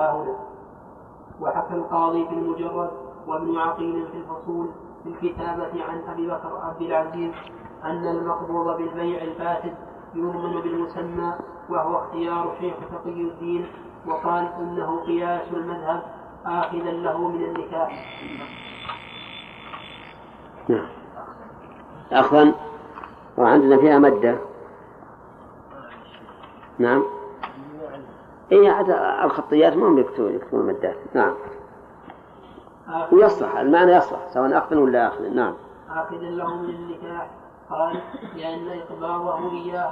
هنا وحكى القاضي في المجرد وابن عقيل في الفصول في الكتابة عن أبي بكر عبد العزيز أن المقبوض بالبيع الفاسد يؤمن بالمسمى وهو اختيار شيخ تقي الدين وقال إنه قياس المذهب آخذا له من النكاح. نعم. أخذا وعندنا فيها مدة نعم. إيه عاد الخطيات ما هم يكتبون يكتبون مدات نعم ويصلح المعنى يصلح سواء أخذ ولا أخذ نعم آخذا له من النكاح قال لأن إقباضه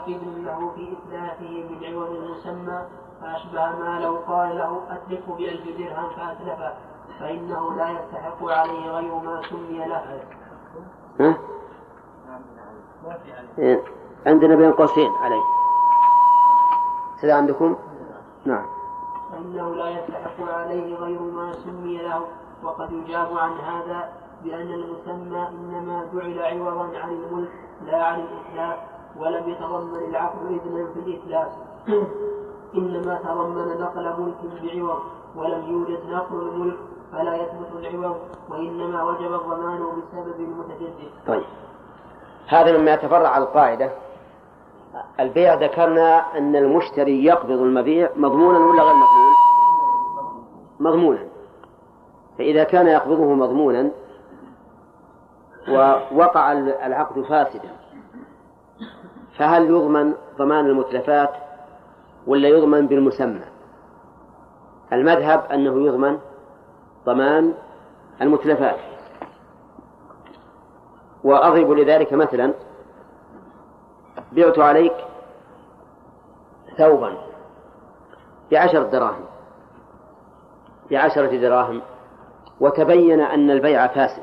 إذن له في إتلافه بالعوض المسمى فأشبه ما لو قال له أتلفه بألف درهم فأتلفه فإنه لا يستحق عليه غير ما سمي له ها؟ إيه. عندنا بين قوسين عليه كذا عندكم؟ نعم. فإنه لا يستحق عليه غير ما سمي له وقد يجاب عن هذا بأن المسمى إنما جعل عوضا عن الملك لا عن الإتلاف ولم يتضمن العقد إذنا في الإتلاف إنما تضمن نقل ملك بعوض ولم يوجد نقل الملك فلا يثبت العوض وإنما وجب الضمان بسبب المتجدد. طيب. هذا مما يتفرع على القاعدة. البيع ذكرنا أن المشتري يقبض المبيع مضمونا ولا غير مضمون؟ مضمونا. فإذا كان يقبضه مضمونا ووقع العقد فاسدا فهل يضمن ضمان المتلفات ولا يضمن بالمسمى؟ المذهب أنه يضمن ضمان المتلفات. وأضرب لذلك مثلا بعت عليك ثوبا بعشرة دراهم بعشرة دراهم وتبين أن البيع فاسد.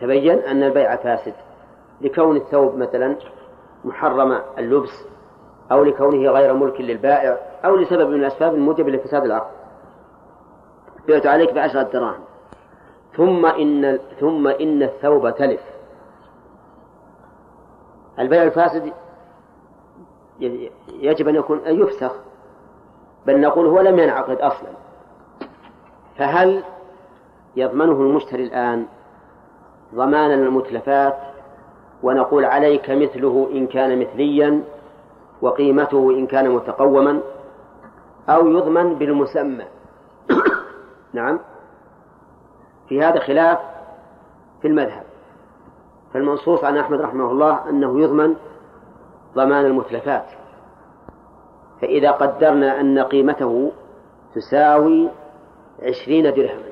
تبين أن البيع فاسد لكون الثوب مثلا محرم اللبس أو لكونه غير ملك للبائع أو لسبب من الأسباب الموجبة لفساد العقد بعت عليك بعشرة دراهم. ثم إن ثم إن الثوب تلف. البيع الفاسد يجب أن يكون أن يفسخ. بل نقول هو لم ينعقد أصلا. فهل يضمنه المشتري الآن ضمان المتلفات ونقول عليك مثله إن كان مثليا وقيمته إن كان متقوما أو يضمن بالمسمى؟ نعم. في هذا خلاف في المذهب. فالمنصوص عن أحمد رحمه الله أنه يضمن ضمان المتلفات. فإذا قدرنا أن قيمته تساوي عشرين درهما.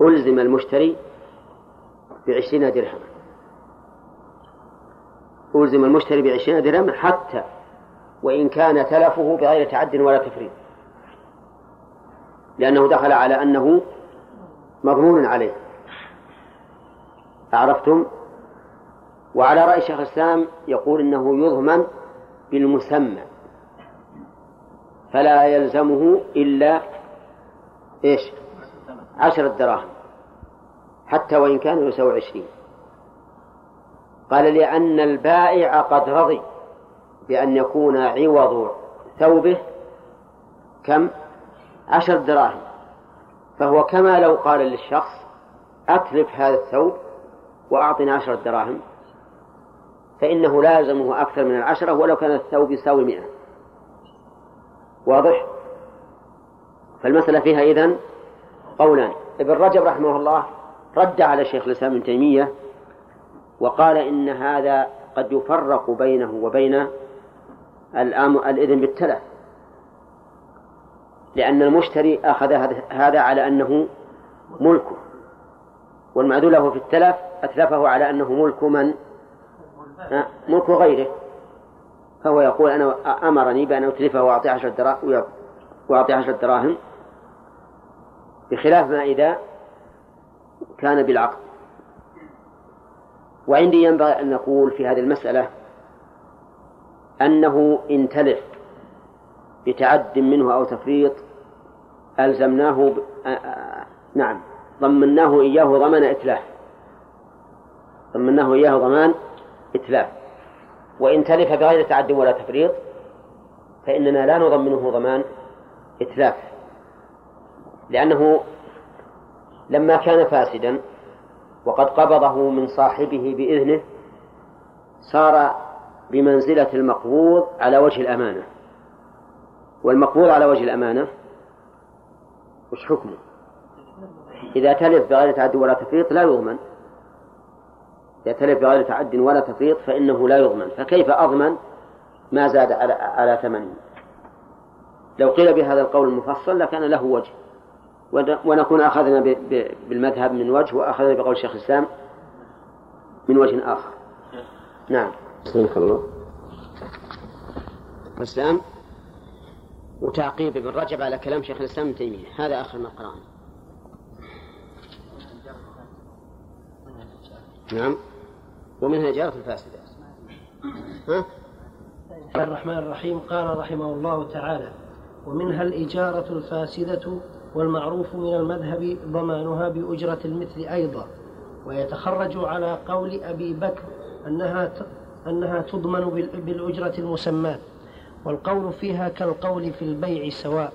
ألزم المشتري بعشرين درهما. ألزم المشتري بعشرين درهما حتى وإن كان تلفه بغير تعد ولا تفريط. لأنه دخل على أنه مضمون عليه. عرفتم؟ وعلى رأي شيخ الإسلام يقول إنه يضمن بالمسمى فلا يلزمه إلا إيش؟ عشرة دراهم حتى وإن كان يساوي عشرين. قال لأن البائع قد رضي بأن يكون عوض ثوبه كم؟ عشر دراهم. فهو كما لو قال للشخص أتلف هذا الثوب وأعطنا عشرة دراهم. فإنه لازمه أكثر من العشرة ولو كان الثوب يساوي مئة. واضح؟ فالمسألة فيها إذن قولان. ابن رجب رحمه الله رد على شيخ الإسلام ابن تيمية وقال إن هذا قد يفرق بينه وبين الإذن بالتلف. لأن المشتري أخذ هذا على أنه ملكه. والمعدول له في التلف أتلفه على أنه ملك من؟ ملك غيره. فهو يقول أنا أمرني بأن أتلفه وأعطيه عشرة دراهم وأعطيه عشرة دراهم بخلاف ما إذا كان بالعقد. وعندي ينبغي أن نقول في هذه المسألة أنه إن تلف بتعد منه أو تفريط ألزمناه ب... نعم. ضمناه إياه ضمان إتلاف. ضمناه إياه ضمان إتلاف. وإن تلف بغير تعد ولا تفريط فإننا لا نضمنه ضمان إتلاف. لأنه لما كان فاسدا وقد قبضه من صاحبه بإذنه صار بمنزلة المقبوض على وجه الأمانة. والمقبوض على وجه الأمانة وش حكمه؟ إذا تلف بغير تعد ولا تفريط لا يضمن. إذا تلف بغير تعد ولا تفريط فإنه لا يضمن. فكيف أضمن ما زاد على على ثمنه لو قيل بهذا القول المفصل لكان له وجه. ونكون أخذنا بالمذهب من وجه وأخذنا بقول شيخ الإسلام من وجه آخر. نعم. سبحانك الله. الإسلام وتعقيب ابن رجب على كلام شيخ الإسلام ابن تيمية. هذا آخر ما قرأنا. نعم. ومنها الإجارة الفاسدة. ها؟ الرحمن الرحيم قال رحمه الله تعالى ومنها الإجارة الفاسدة والمعروف من المذهب ضمانها بأجرة المثل أيضا. ويتخرج على قول أبي بكر أنها أنها تضمن بالأجرة المسماة. والقول فيها كالقول في البيع سواء.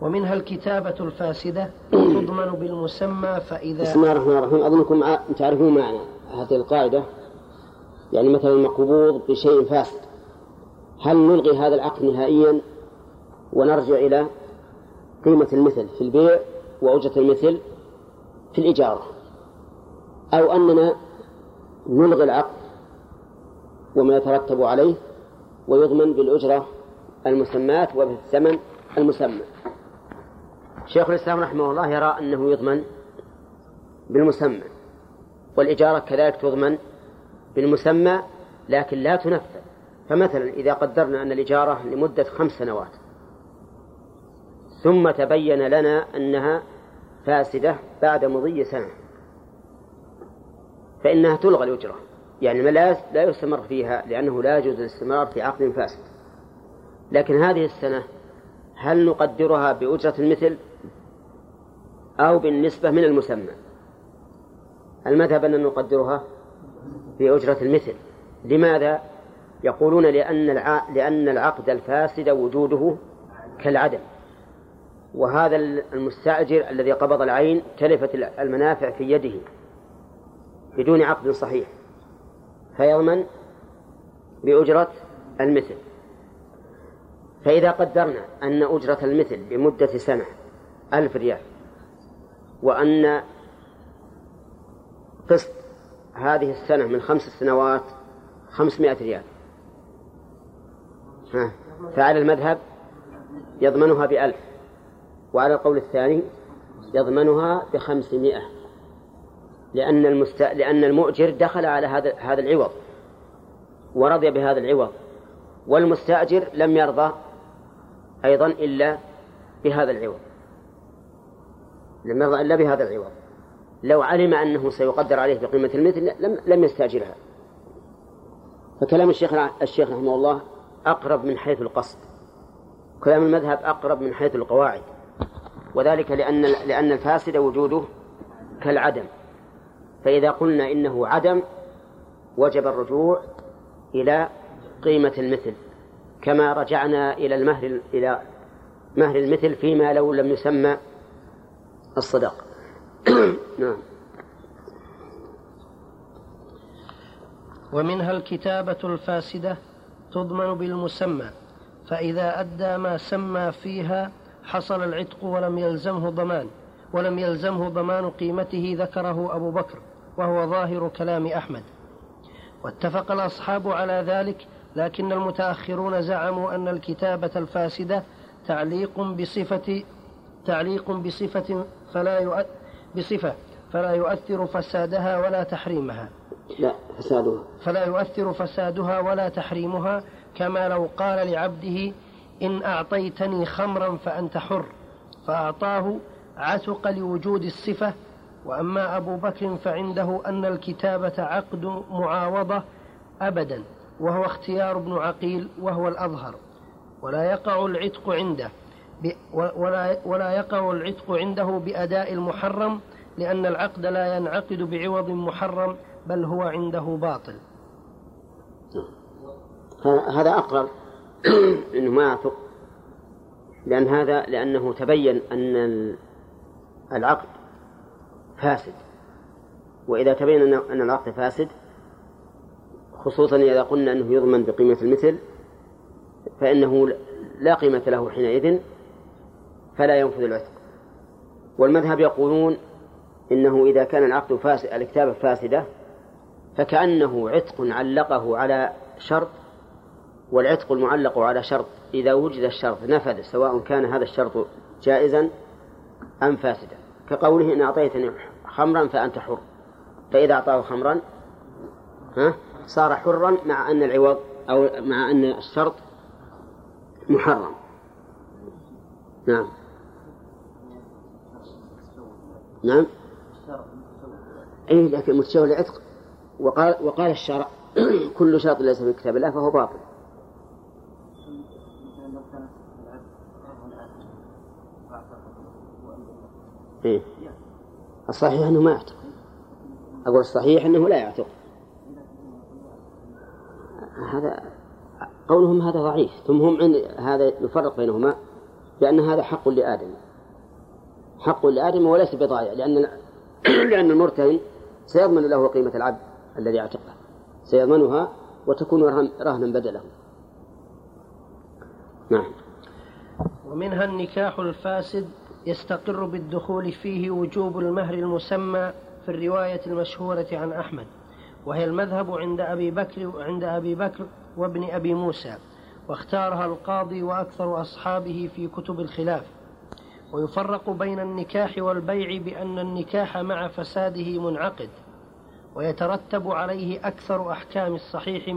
ومنها الكتابة الفاسدة تضمن بالمسمى فإذا بسم الله الرحمن الرحيم. أظنكم تعرفون معنى هذه القاعدة. يعني مثلا مقبوض بشيء فاسد. هل نلغي هذا العقد نهائيا ونرجع إلى قيمة المثل في البيع وأجرة المثل في الإجارة أو أننا نلغي العقد وما يترتب عليه ويضمن بالأجرة المسماة وبالثمن المسمى. شيخ الإسلام رحمه الله يرى أنه يضمن بالمسمى والإجارة كذلك تضمن بالمسمى لكن لا تنفذ. فمثلا إذا قدرنا أن الإجارة لمدة خمس سنوات ثم تبين لنا أنها فاسدة بعد مضي سنة فإنها تلغى الأجرة. يعني لا لا يستمر فيها لأنه لا يجوز الاستمرار في عقد فاسد. لكن هذه السنة هل نقدرها بأجرة المثل أو بالنسبة من المسمى. المذهب أن نقدرها بأجرة المثل. لماذا؟ يقولون لأن لأن العقد الفاسد وجوده كالعدم. وهذا المستأجر الذي قبض العين تلفت المنافع في يده بدون عقد صحيح. فيضمن بأجرة المثل. فإذا قدرنا أن أجرة المثل بمدة سنة ألف ريال وأن قسط هذه السنة من خمس سنوات خمسمائة ريال. ها. فعلى المذهب يضمنها بألف وعلى القول الثاني يضمنها بخمسمائة. لأن المست... لأن المؤجر دخل على هذا هذا العوض ورضي بهذا العوض والمستأجر لم يرضى أيضا إلا بهذا العوض. لم يرضى إلا بهذا العوض. لو علم أنه سيقدر عليه بقيمة المثل لم لم يستأجرها. فكلام الشيخ الشيخ رحمه الله أقرب من حيث القصد. كلام المذهب أقرب من حيث القواعد. وذلك لأن لأن الفاسد وجوده كالعدم. فإذا قلنا إنه عدم وجب الرجوع إلى قيمة المثل. كما رجعنا إلى المهر إلى مهر المثل فيما لو لم يسمى الصدق. نعم. ومنها الكتابة الفاسدة تضمن بالمسمى فإذا أدى ما سمى فيها حصل العتق ولم يلزمه ضمان ولم يلزمه ضمان قيمته ذكره أبو بكر وهو ظاهر كلام أحمد. واتفق الأصحاب على ذلك لكن المتأخرون زعموا أن الكتابة الفاسدة تعليق بصفة تعليق بصفة فلا يؤ... بصفة فلا يؤثر فسادها ولا تحريمها. لا فسادها. فلا يؤثر فسادها ولا تحريمها كما لو قال لعبده إن أعطيتني خمرا فأنت حر. فأعطاه عتق لوجود الصفة. وأما أبو بكر فعنده أن الكتابة عقد معاوضة أبدا وهو اختيار ابن عقيل وهو الأظهر. ولا يقع العتق عنده. ولا, ولا يقع العتق عنده بأداء المحرم لأن العقد لا ينعقد بعوض محرم بل هو عنده باطل. هذا أقرب أنه ما يعتق لأن هذا لأنه تبين أن العقد فاسد. وإذا تبين أن العقد فاسد خصوصا إذا قلنا أنه يضمن بقيمة المثل فإنه لا قيمة له حينئذ فلا ينفذ العتق. والمذهب يقولون إنه إذا كان العقد فاسد الكتابة فاسدة فكأنه عتق علقه على شرط والعتق المعلق على شرط. إذا وجد الشرط نفذ سواء كان هذا الشرط جائزا أم فاسدا. كقوله إن أعطيتني خمرا فأنت حر. فإذا أعطاه خمرا ها صار حرا مع أن العوض أو مع أن الشرط محرم. نعم. نعم. أي لكن متشوه العتق وقال وقال الشرع كل شرط ليس في كتاب الله فهو باطل. إيه؟ الصحيح أنه ما يعتق. أقول الصحيح أنه لا يعتق. هذا قولهم هذا ضعيف. ثم هم عند هذا يفرق بينهما لأن هذا حق لآدم. حق لآدم وليس بضائع لأن لأن المرتهن سيضمن له قيمة العبد الذي اعتقه. سيضمنها وتكون رهنا بدله. نعم. ومنها النكاح الفاسد يستقر بالدخول فيه وجوب المهر المسمى في الرواية المشهورة عن أحمد وهي المذهب عند أبي بكر عند أبي بكر وابن أبي موسى واختارها القاضي وأكثر أصحابه في كتب الخلاف. ويفرق بين النكاح والبيع بأن النكاح مع فساده منعقد ويترتب عليه أكثر أحكام الصحيح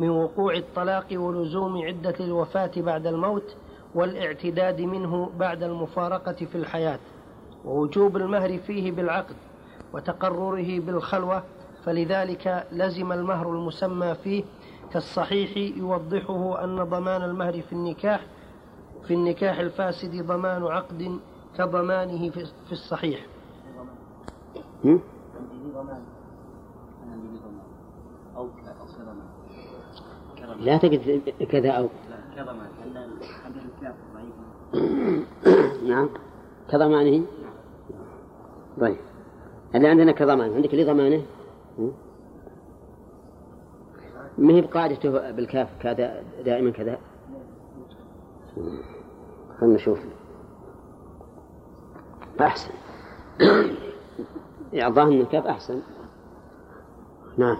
من وقوع الطلاق ولزوم عدة الوفاة بعد الموت والاعتداد منه بعد المفارقة في الحياة. ووجوب المهر فيه بالعقد وتقرره بالخلوة فلذلك لزم المهر المسمى فيه كالصحيح يوضحه أن ضمان المهر في النكاح في النكاح الفاسد ضمان عقد كضمانه في الصحيح. لا تجد كذا أو. كضمان نعم. كضمانه؟ طيب. اللي عندنا كضمان؟ عندك لضمانه ما هي بقاعدته بالكاف كذا؟ دائما كذا؟ خلنا نشوف. أحسن. أن الكاف أحسن؟ نعم.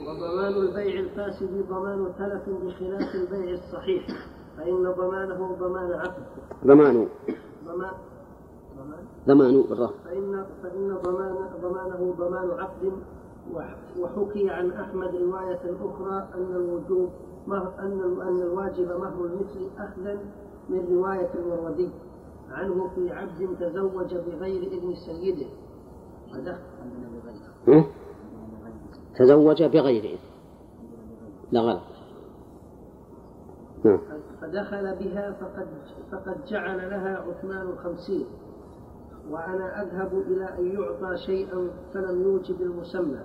وضمان البيع الفاسد ضمان تلف بخلاف البيع الصحيح فإن ضمانه ضمان عقد. ضمانه. ضمان. ضمانه بالضبط فإن فإن ضمان ضمانه ضمان عقد وحكي عن أحمد رواية أخرى أن الوجوب أن أن الواجب مهر المثل أخذا من رواية المروزي عنه في عبد تزوج بغير إذن سيده. تزوج بغير إذن. لا غلط. فدخل بها فقد فقد جعل لها عثمان الخمسين. وأنا أذهب إلى أن يعطى شيئا فلم يوجب المسمى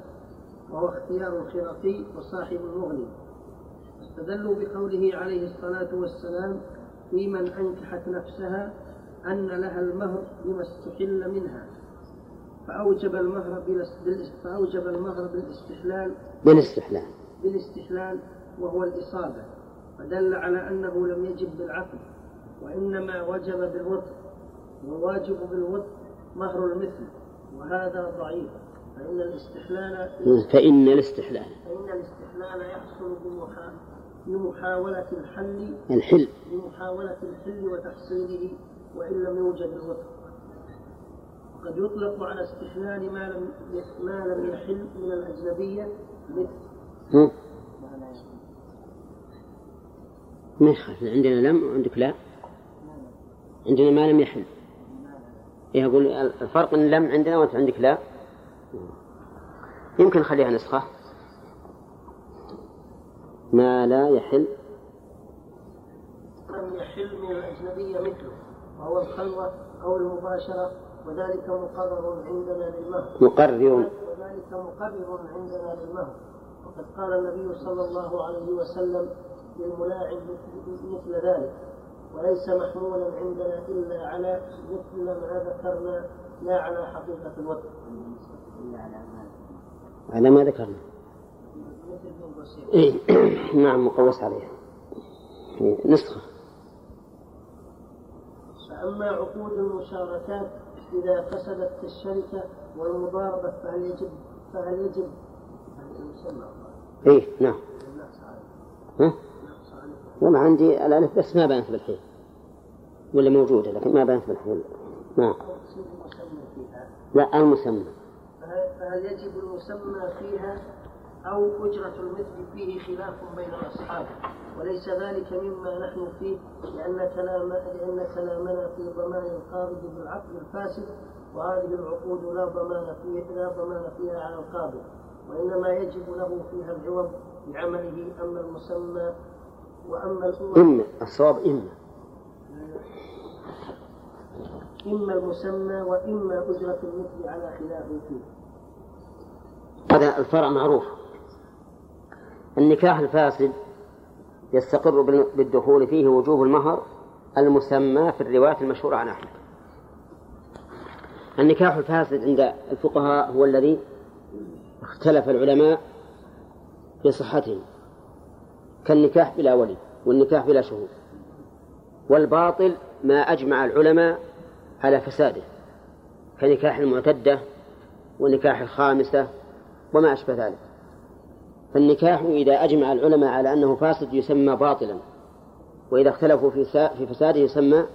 وهو اختيار الخرقي وصاحب المغني. استدلوا بقوله عليه الصلاة والسلام في من أنكحت نفسها أن لها المهر بما استحل منها. فأوجب المهر فأوجب المهر بالاستحلال. بالاستحلال. بالاستحلال وهو الإصابة. فدل على أنه لم يجب بالعقد وإنما وجب بالوطء. والواجب بالوطء مهر المثل وهذا ضعيف. فإن الاستحلال فإن الاستحلال. فإن الاستحلال يحصل بمحاولة الحل الحل. بمحاولة الحل وتحصيله وإن لم يوجد الوطء قد يطلق على استحلال ما لم ما لم يحل من الأجنبية مثل ما يخالف. عندنا لم وعندك لا. عندنا ما لم يحل. إيه أقول الفرق إن لم عندنا وأنت عندك لا. يمكن نخليها نسخة. ما لا يحل. لم يحل من الأجنبية مثله وهو الخلوة أو المباشرة وذلك مقرر عندنا للمهر. مقرر. وذلك مقرر عندنا للمهر. وقد قال النبي صلى الله عليه وسلم للملاعب مثل ذلك وليس محمولا عندنا إلا على مثل ما ذكرنا لا على حقيقة الوتر على ما ذكرنا. إيه. نعم مقوس عليه إيه، نسخة. فأما عقود المشاركات إذا فسدت الشركة والمضاربة فهل يجب فهل يجب إيه نعم. ها؟ والله عندي الألف بس ما بانت بالحين ولا موجودة لكن ما بانت بالحين نعم. لا المسمى. فهل يجب المسمى فيها؟ أو أجرة المثل فيه خلاف بين الأصحاب وليس ذلك مما نحن فيه لأن كلام لأن كلامنا في ضمان القابض بالعقد الفاسد وهذه العقود لا ضمان فيها لا ضمان فيها على القابض وإنما يجب له فيها العوض بعمله أما المسمى وأما إما الصواب إما إما المسمى وإما أجرة المثل على خلاف فيه. هذا الفرع معروف. النكاح الفاسد يستقر بالدخول فيه وجوب المهر المسمى في الرواية المشهورة عن أحمد. النكاح الفاسد عند الفقهاء هو الذي اختلف العلماء في صحته كالنكاح بلا ولي والنكاح بلا شهود. والباطل ما أجمع العلماء على فساده كنكاح المعتدة ونكاح الخامسة وما أشبه ذلك. فالنكاح إذا أجمع العلماء على أنه فاسد يسمى باطلا وإذا اختلفوا في فساده يسمى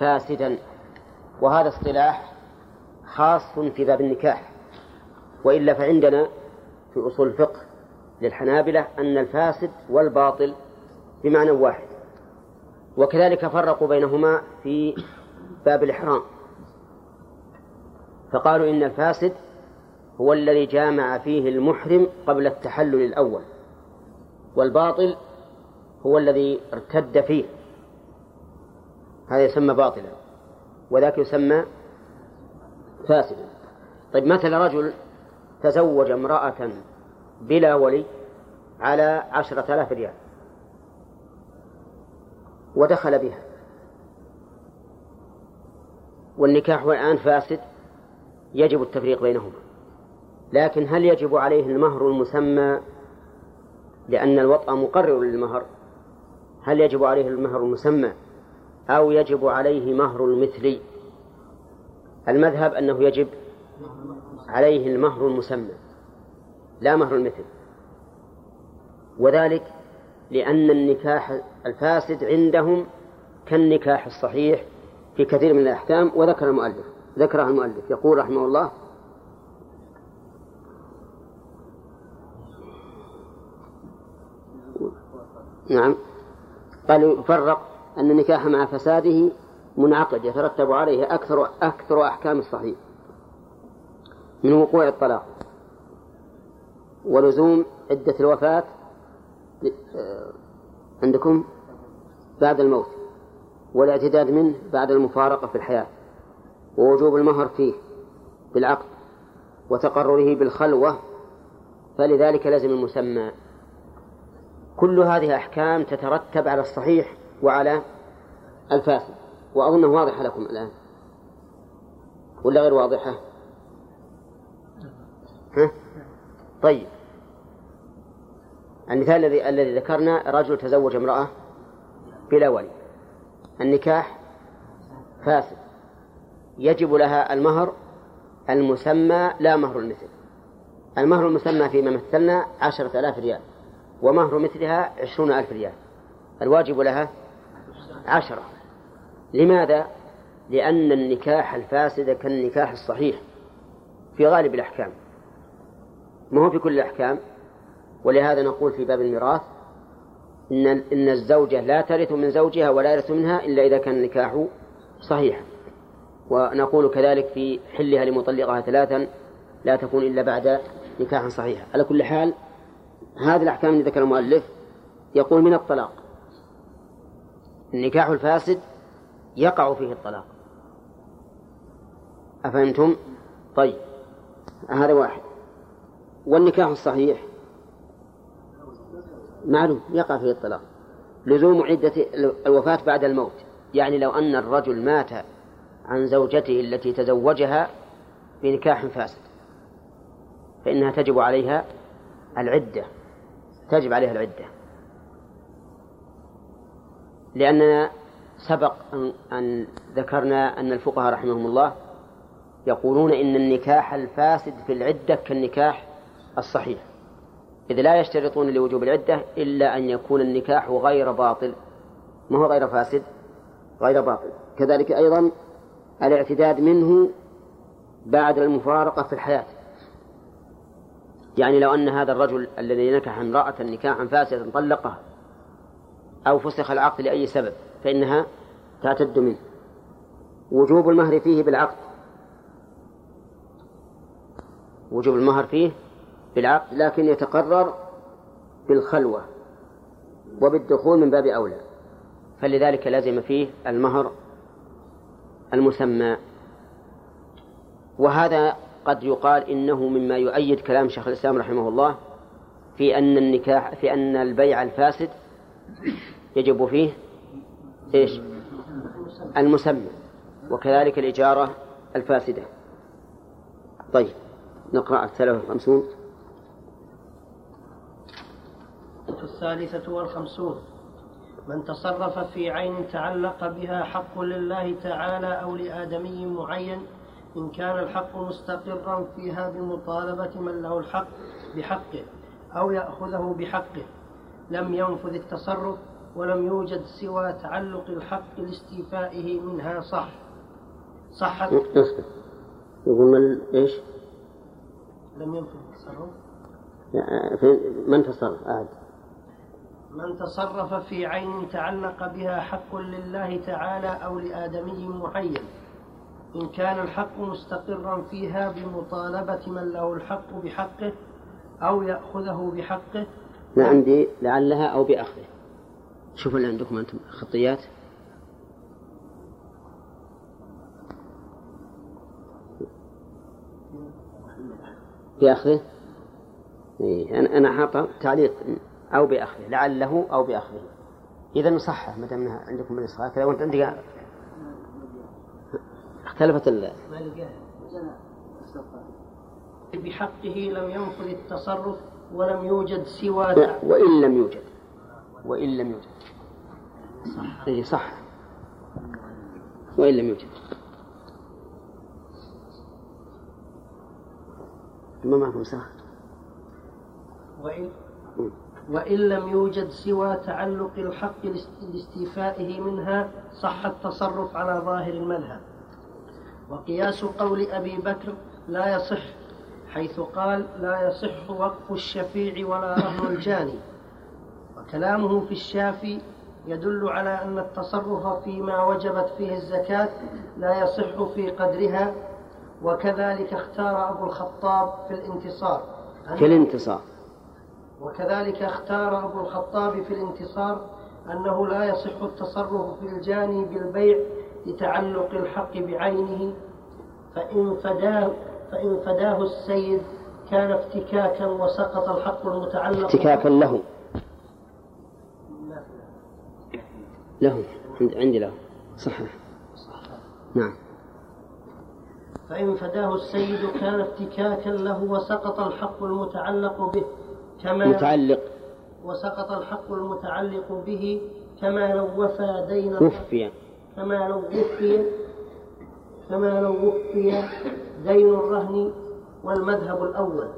فاسدا. وهذا اصطلاح خاص في باب النكاح. وإلا فعندنا في أصول الفقه للحنابلة أن الفاسد والباطل بمعنى واحد. وكذلك فرقوا بينهما في باب الإحرام. فقالوا إن الفاسد هو الذي جامع فيه المحرم قبل التحلل الأول والباطل هو الذي ارتد فيه. هذا يسمى باطلا وذاك يسمى فاسدا. طيب مثل رجل تزوج امرأة بلا ولي على عشرة آلاف ريال ودخل بها. والنكاح الآن فاسد يجب التفريق بينهما. لكن هل يجب عليه المهر المسمى لأن الوطأ مقرر للمهر؟ هل يجب عليه المهر المسمى أو يجب عليه مهر المثلي؟ المذهب أنه يجب عليه المهر المسمى لا مهر المثل. وذلك لأن النكاح الفاسد عندهم كالنكاح الصحيح في كثير من الأحكام وذكر المؤلف ذكرها المؤلف يقول رحمه الله نعم. قال يفرق أن النكاح مع فساده منعقد يترتب عليه أكثر أكثر أحكام الصحيح. من وقوع الطلاق. ولزوم عدة الوفاة عندكم بعد الموت والاعتداد منه بعد المفارقة في الحياة ووجوب المهر فيه بالعقد وتقرره بالخلوة فلذلك لزم المسمى. كل هذه أحكام تترتب على الصحيح وعلى الفاسد وأظنه واضحة لكم الآن. ولا غير واضحة؟ ها؟ طيب. المثال الذي الذي ذكرنا رجل تزوج امرأة بلا ولي. النكاح فاسد. يجب لها المهر المسمى لا مهر المثل. المهر المسمى فيما مثلنا عشرة آلاف ريال. ومهر مثلها عشرون ألف ريال. الواجب لها عشرة. لماذا؟ لأن النكاح الفاسد كالنكاح الصحيح في غالب الأحكام. ما هو في كل الأحكام؟ ولهذا نقول في باب الميراث إن إن الزوجة لا ترث من زوجها ولا يرث منها إلا إذا كان النكاح صحيحا. ونقول كذلك في حلها لمطلقها ثلاثا لا تكون إلا بعد نكاح صحيح على كل حال هذه الأحكام اللي ذكر المؤلف يقول من الطلاق. النكاح الفاسد يقع فيه الطلاق. أفهمتم؟ طيب هذا واحد. والنكاح الصحيح؟ معلوم يقع فيه الطلاق. لزوم عدة الوفاة بعد الموت. يعني لو أن الرجل مات عن زوجته التي تزوجها بنكاح فاسد فإنها تجب عليها العدة. تجب عليها العدة. لأننا سبق أن ذكرنا أن الفقهاء رحمهم الله يقولون إن النكاح الفاسد في العدة كالنكاح الصحيح. إذ لا يشترطون لوجوب العدة إلا أن يكون النكاح غير باطل. ما هو غير فاسد؟ غير باطل. كذلك أيضا الاعتداد منه بعد المفارقة في الحياة. يعني لو أن هذا الرجل الذي نكح امرأة نكاحا فاسدا طلقها أو فسخ العقد لأي سبب فإنها تعتد منه. وجوب المهر فيه بالعقد. وجوب المهر فيه بالعقد لكن يتقرر بالخلوة وبالدخول من باب أولى. فلذلك لازم فيه المهر المسمى. وهذا قد يقال إنه مما يؤيد كلام شيخ الإسلام رحمه الله في أن النكاح في أن البيع الفاسد يجب فيه إيش؟ المسمى وكذلك الإجارة الفاسدة. طيب نقرأ الثلاثة والخمسون. الثالثة والخمسون. من تصرف في عين تعلق بها حق لله تعالى أو لآدمي معين إن كان الحق مستقرا فيها بمطالبة من له الحق بحقه أو يأخذه بحقه. لم ينفذ التصرف ولم يوجد سوى تعلق الحق لاستيفائه منها صح. صحت يقول إيش؟ لم ينفذ التصرف. من تصرف؟ أعد من تصرف في عين تعلق بها حق لله تعالى أو لآدمي معين. إن كان الحق مستقرا فيها بمطالبة من له الحق بحقه أو يأخذه بحقه. ما عندي لعلها أو بأخذه. شوفوا اللي عندكم أنتم خطيات. بأخذه؟ إيه أنا أنا حاط تعليق أو بأخذه لعله أو بأخذه. إذا نصحح ما دام عندكم من الإصغاء كذا وأنت عندك اختلفت ال بحقه لم ينفذ التصرف ولم يوجد سوى وإن لم يوجد. وإن لم يوجد. صح. إيه صح. وإن لم يوجد. ما معكم صح. وإن وإن لم يوجد سوى تعلق الحق لاستيفائه منها صح التصرف على ظاهر المذهب وقياس قول أبي بكر لا يصح حيث قال لا يصح وقف الشفيع ولا رهن الجاني. وكلامه في الشافي يدل على أن التصرف فيما وجبت فيه الزكاة لا يصح في قدرها وكذلك اختار أبو الخطاب في الانتصار. في الانتصار. وكذلك اختار أبو الخطاب في الانتصار أنه لا يصح التصرف في الجاني بالبيع لتعلق الحق بعينه فإن فداه فإن فداه السيد كان افتكاكا وسقط الحق المتعلق افتكاكا له. له. عندي له. صح نعم. فإن فداه السيد كان افتكاكا له وسقط الحق المتعلق به كما متعلق. وسقط الحق المتعلق به كما لو وفى دين وفي كما لو وفي كما لو وفي دين الرهن والمذهب الأول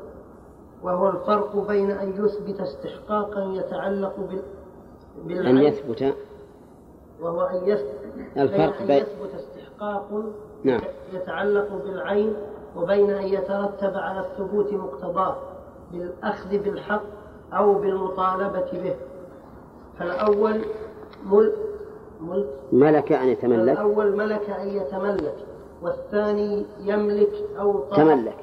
وهو الفرق بين أن يثبت استحقاقا يتعلق بال بالعين أن يثبت. وهو أن يثبت الفرق بين أن يثبت استحقاق نعم. يتعلق بالعين وبين أن يترتب على الثبوت مقتضاه بالأخذ بالحق أو بالمطالبة به. فالأول ملك ملك ملك أن يتملك. الأول ملك أن يتملك والثاني يملك أو طلب. تملك.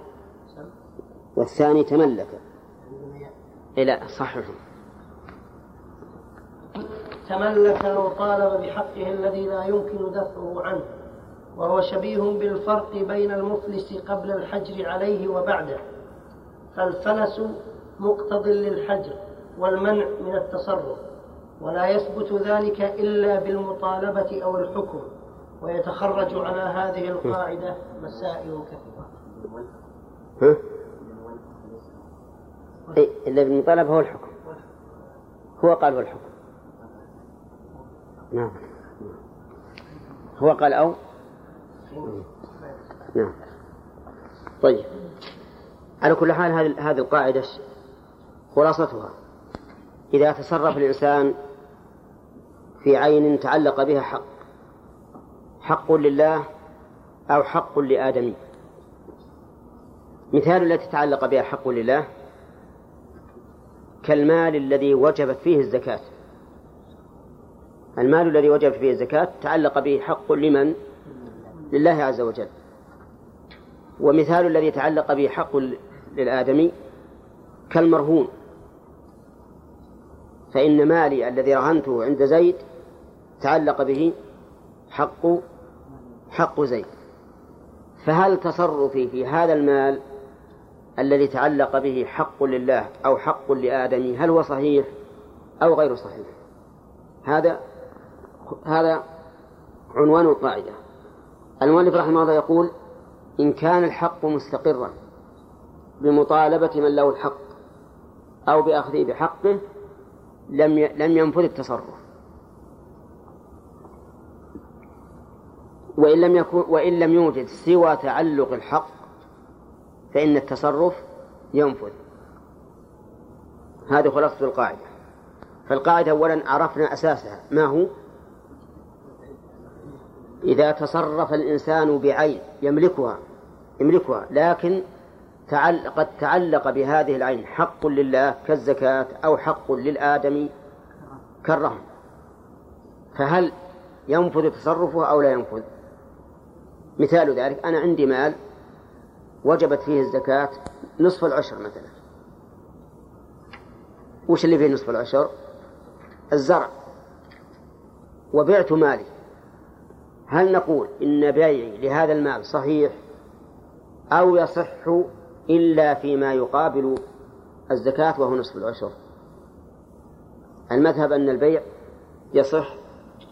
والثاني تملك. إلى صححه تملك أو طالب بحقه الذي لا يمكن دفعه عنه وهو شبيه بالفرق بين المفلس قبل الحجر عليه وبعده. فالفلس مقتض للحجر والمنع من التصرف. ولا يثبت ذلك إلا بالمطالبة أو الحكم ويتخرج على هذه القاعدة مسائل كثيرة. ها؟ إيه إلا بالمطالبة هو الحكم. هو قال هو الحكم. نعم. هو قال أو؟ نعم. طيب. على كل حال هذه هذه القاعدة خلاصتها. إذا تصرف الإنسان في عين تعلق بها حق. حق لله أو حق لآدمي مثال التي تعلق بها حق لله كالمال الذي وجبت فيه الزكاة. المال الذي وجبت فيه الزكاة تعلق به حق لمن؟ لله عز وجل. ومثال الذي تعلق به حق للآدمي كالمرهون. فإن مالي الذي رهنته عند زيد تعلق به حق حق زيد. فهل تصرفي في هذا المال الذي تعلق به حق لله أو حق لآدم؟ هل هو صحيح أو غير صحيح؟ هذا هذا عنوان القاعدة. المؤلف رحمه الله يقول إن كان الحق مستقرا بمطالبة من له الحق أو بأخذه بحقه لم لم ينفذ التصرف. وإن لم يكن وإن لم يوجد سوى تعلق الحق فإن التصرف ينفذ. هذه خلاصة القاعدة. فالقاعدة أولا عرفنا أساسها. ما هو؟ إذا تصرف الإنسان بعين يملكها يملكها لكن قد تعلق بهذه العين حق لله كالزكاة أو حق للآدمي كالرهن فهل ينفذ تصرفه أو لا ينفذ؟ مثال ذلك أنا عندي مال وجبت فيه الزكاة نصف العشر مثلا. وش اللي فيه نصف العشر؟ الزرع. وبعت مالي. هل نقول إن بيعي لهذا المال صحيح أو يصح إلا فيما يقابل الزكاة وهو نصف العشر. المذهب أن البيع يصح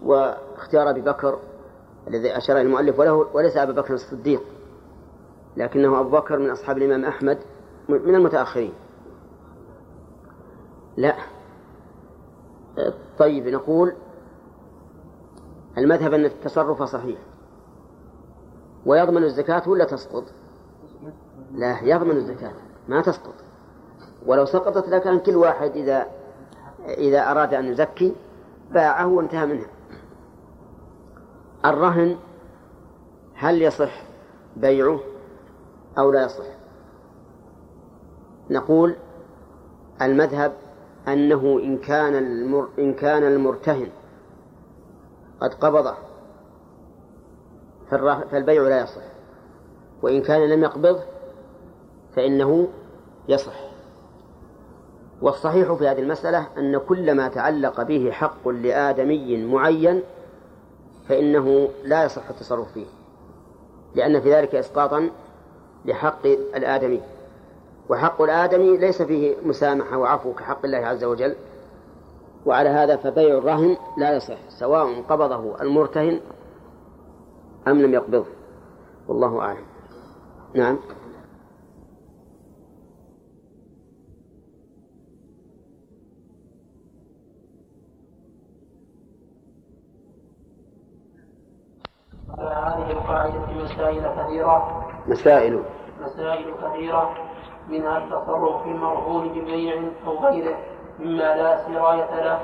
واختيار أبي بكر الذي أشار المؤلف وله وليس أبا بكر الصديق لكنه أبو بكر من أصحاب الإمام أحمد من المتأخرين. لا. طيب نقول المذهب أن التصرف صحيح ويضمن الزكاة ولا تسقط؟ لا يضمن الزكاة ما تسقط. ولو سقطت لكان كل واحد إذا إذا أراد أن يزكي باعه وانتهى منه الرهن هل يصح بيعه أو لا يصح؟ نقول المذهب أنه إن كان المر إن كان المرتهن قد قبضه فالبيع لا يصح. وإن كان لم يقبضه فإنه يصح. والصحيح في هذه المسألة أن كل ما تعلق به حق لآدمي معين فإنه لا يصح التصرف فيه لأن في ذلك إسقاطا لحق الآدمي. وحق الآدمي ليس فيه مسامحة وعفو كحق الله عز وجل وعلى هذا فبيع الرهن لا يصح سواء قبضه المرتهن أم لم يقبضه. والله أعلم. نعم. هذه القاعدة مسائل كثيرة. مسائل. مسائل كثيرة. منها التصرف في المرهون ببيع أو غيره. مما لا سراية له.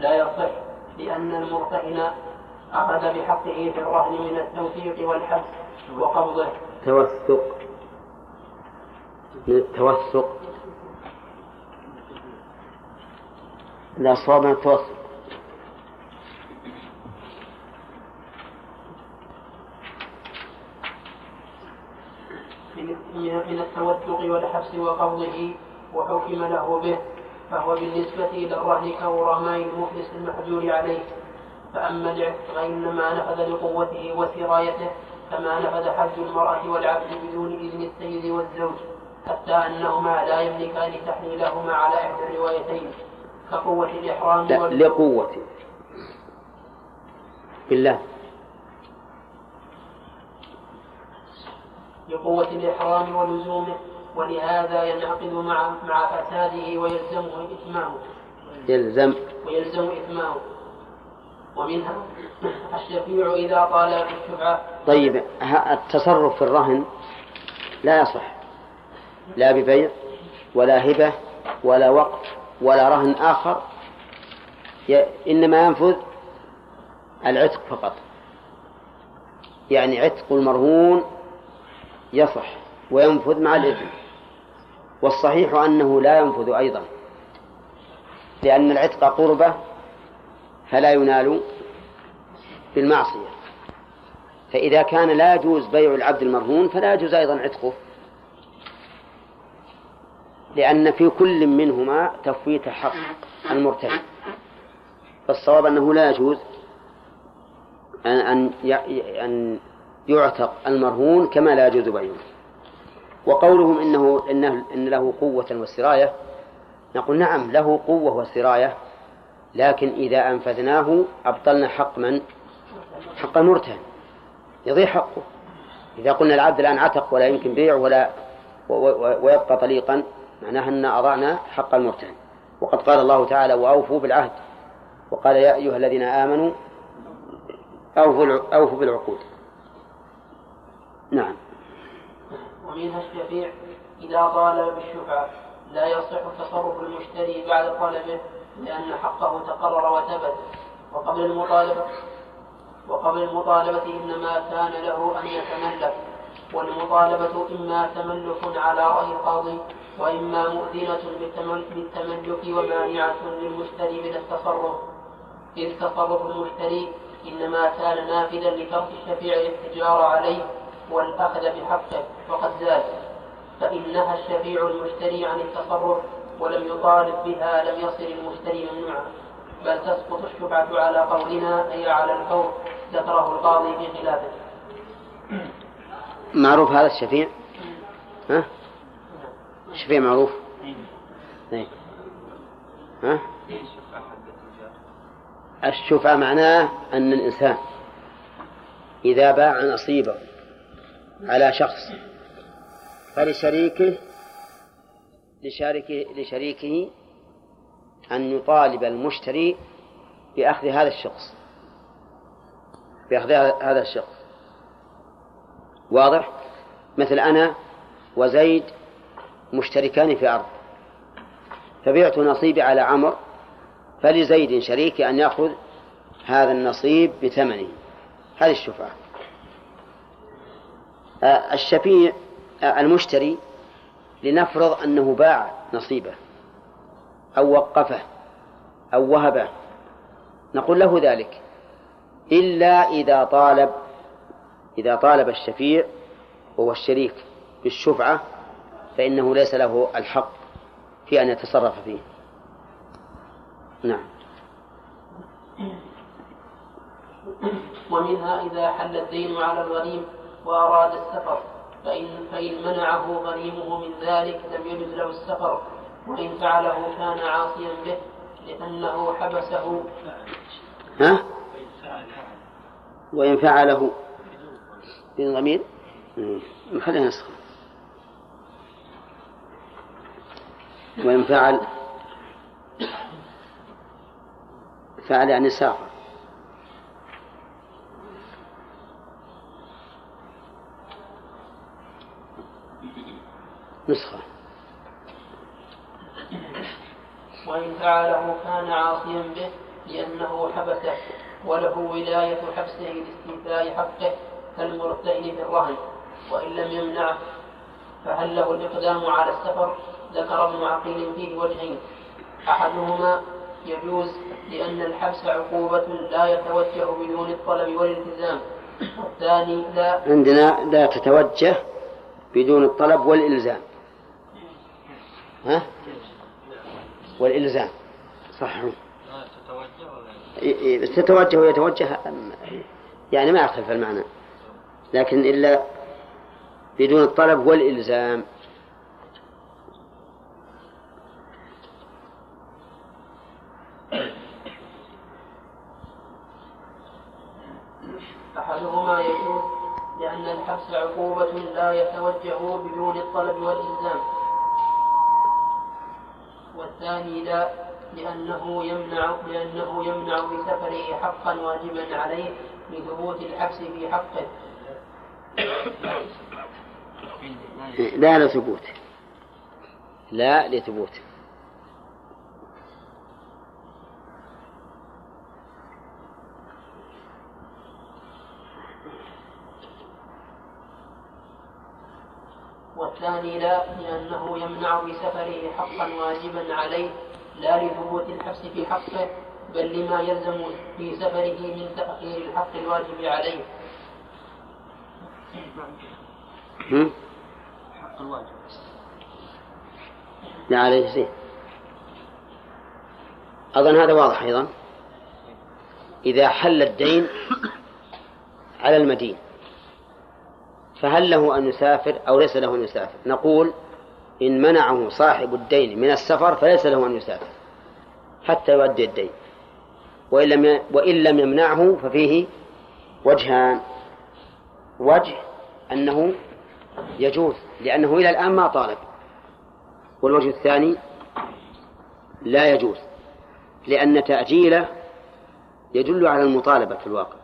لا يصح لأن المرتهن أخذ بحقه في الرهن من التوثيق والحبس وقبضه. توثق. من التوثق لا صواب من التوثق. من التوثق والحبس وقبضه وحكم له به فهو بالنسبة إلى الرهن كورماء المفلس المحجور عليه. فأما العتق فإنما نفذ لقوته وسرايته كما نفذ حج المرأة والعبد بدون إذن السيد والزوج حتى أنهما لا يملكان تحليلهما على إحدى الروايتين كقوة الإحرام لقوة. بالله. لقوة الإحرام ولزومه ولهذا ينعقد مع مع فساده ويلزمه إتمامه. يلزم. ويلزم إتمامه. ومنها الشفيع إذا طال بالشفعة طيب التصرف في الرهن لا يصح. لا ببيع ولا هبة ولا وقف ولا رهن آخر. إنما ينفذ العتق فقط. يعني عتق المرهون يصح وينفذ مع الإثم. والصحيح أنه لا ينفذ أيضا لأن العتق قربة فلا ينال بالمعصية. فإذا كان لا يجوز بيع العبد المرهون فلا يجوز أيضا عتقه لأن في كل منهما تفويت حق المرتد. فالصواب أنه لا يجوز أن أن يعتق المرهون كما لا يجوز بيعه. وقولهم إنه إنه إن له قوة والسراية نقول نعم له قوة والسراية لكن إذا أنفذناه أبطلنا حق من؟ حق المرتهن يضيع حقه. إذا قلنا العبد الآن عتق ولا يمكن بيع ولا ويبقى طليقا معناها أن أضعنا حق المرتهن وقد قال الله تعالى وأوفوا بالعهد وقال يا أيها الذين آمنوا أوفوا أوفوا بالعقود نعم. ومنها الشفيع إذا طالب بالشفعة لا يصح تصرف المشتري بعد طلبه لأن حقه تقرر وثبت. وقبل المطالبة وقبل المطالبة إنما كان له أن يتملك والمطالبة إما تملك على رأي القاضي وإما مؤذنة بالتملك ومانعة للمشتري من التصرف. إذ تصرف المشتري إنما كان نافذا لترك الشفيع الاحتجار عليه والأخذ بحقه وقد زاد فإنها الشفيع المشتري عن التصرف ولم يطالب بها لم يصل المشتري ممنوعا. بل تسقط الشفعة على قولنا أي على الفور ذكره القاضي في خلافه. معروف هذا الشفيع؟ ها؟ الشفيع معروف؟ إيه. ها؟ الشفعة معناه أن الإنسان إذا باع نصيبه على شخص. فلشريكه لشريكه لشريكه أن يطالب المشتري بأخذ هذا الشخص. بأخذ هذا الشخص. واضح؟ مثل أنا وزيد مشتركان في أرض. فبعت نصيبي على عمر فلزيد شريكي أن يأخذ هذا النصيب بثمنه. هذه الشفعة الشفيع آه، المشتري لنفرض أنه باع نصيبه أو وقفه أو وهبه. نقول له ذلك. إلا إذا طالب إذا طالب الشفيع وهو الشريك بالشفعة فإنه ليس له الحق في أن يتصرف فيه. نعم. ومنها إذا حل الدين على الغريم وأراد السفر. فإن, فإن منعه غريمه من ذلك لم يجد له السفر. وإن فعله كان عاصيا به لأنه حبسه. ها؟ وإن فعله. ضمير؟ خلينا نسخ وإن فعل فعل يعني سافر نسخة. وإن فعله كان عاصيا به لأنه حبسه وله ولاية حبسه لاستيفاء حقه كالمرتهن في الرهن. وإن لم يمنعه فهل له الإقدام على السفر؟ ذكر ابن عقيل فيه وجهين. أحدهما يجوز لأن الحبس عقوبة لا يتوجه بدون الطلب والالتزام. والثاني لا. عندنا لا تتوجه بدون الطلب والإلزام. ها؟ والإلزام. صحيح. تتوجه ويتوجه يعني ما يختلف المعنى. لكن إلا بدون الطلب والإلزام. أحدهما يجوز لأن الحبس عقوبة لا يتوجه بدون الطلب والإلزام. والثاني لا لأنه يمنع لأنه يمنع بسفره حقا واجبا عليه لثبوت الحبس في حقه. لا لثبوت. لا لثبوت. والثاني لا لأنه يمنع بسفره حقا واجبا عليه لا لثبوت الحبس في حقه بل لما يلزم في سفره من تأخير الحق الواجب عليه. حق الواجب. لا عليه زين أظن هذا واضح أيضا. إذا حل الدين على المدين. فهل له أن يسافر أو ليس له أن يسافر؟ نقول إن منعه صاحب الدين من السفر فليس له أن يسافر حتى يؤدي الدين. وإن لم وإن لم يمنعه ففيه وجهان. وجه أنه يجوز لأنه إلى الآن ما طالب. والوجه الثاني لا يجوز لأن تأجيله يدل على المطالبة في الواقع.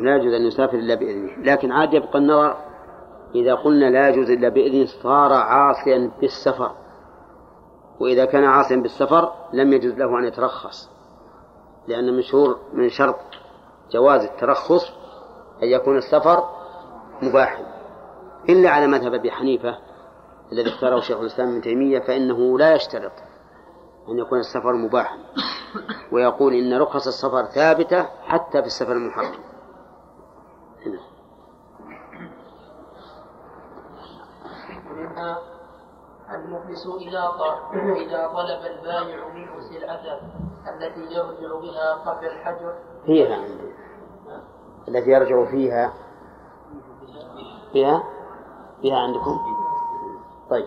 لا يجوز أن يسافر إلا بإذنه. لكن عاد يبقى النظر إذا قلنا لا يجوز إلا بإذنه صار عاصيا بالسفر. وإذا كان عاصيا بالسفر لم يجوز له أن يترخص لأن من من شرط جواز الترخص أن يكون السفر مباحا إلا على مذهب أبي حنيفة الذي اختاره شيخ الإسلام ابن تيمية فإنه لا يشترط أن يكون السفر مباحا. ويقول إن رخص السفر ثابتة حتى في السفر المحرم. منها المفلس إذا إذا طلب البائع منه سلعته التي يرجع بها قبل الحجر. فيها عندي. التي يرجع فيها. فيها؟ فيها عندكم؟ طيب.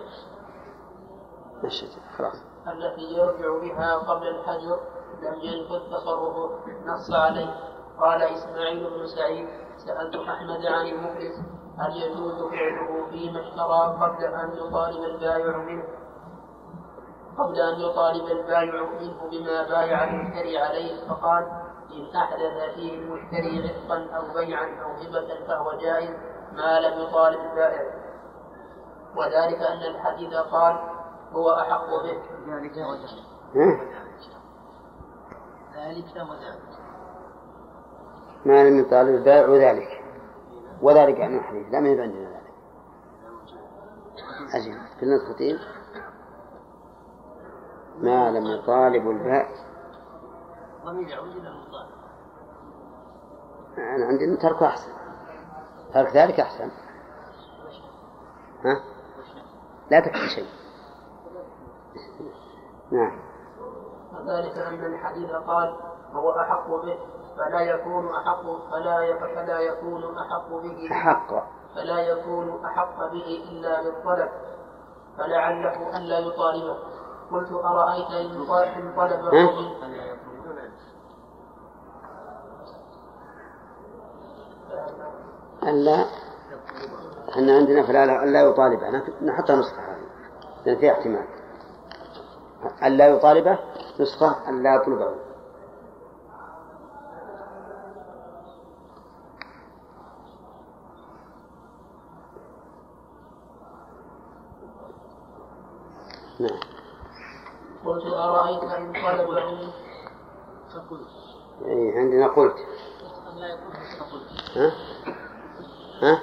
مشت خلاص. التي يرجع بها قبل الحجر لم ينفذ تصرفه. نص عليه. قال إسماعيل بن سعيد سألت أحمد عن المفلس هل يجوز فعله فيما اشترى قبل أن يطالب البائع منه؟ قبل أن يطالب البائع منه بما بايع المشتري عليه فقال إن أحدث فيه المشتري عتقا أو بيعا أو هبة فهو جائز ما لم يطالب البائع. وذلك أن الحديث قال هو أحق به. ذلك وذلك ذلك. وذلك ما لم يطالب البائع ذلك. وذلك عن الحديث. لا ما عندنا ذلك. أجل. في النسختين ما لم يطالب الباء. ضمير أنا عندي ترك أحسن. ترك ذلك أحسن. ها؟ لا تكفي شيء. نعم. وذلك أن الحديث قال هو أحق به. فلا يكون أحق فلا فلا يكون أحق به أحق فلا يكون أحق به إلا بالطلب. فلعله ألا يطالبه. قلت أرأيت إن طلبه ألا إحنا عندنا فلا ألا يطالبه نحطها نسخة هذه. لأن فيها احتمال. ألا يطالبه نسخة ألا يطلبه. نعم. قلت أرأيت إن طلبه فقلت. إيه عندنا قلت. ها؟ ها؟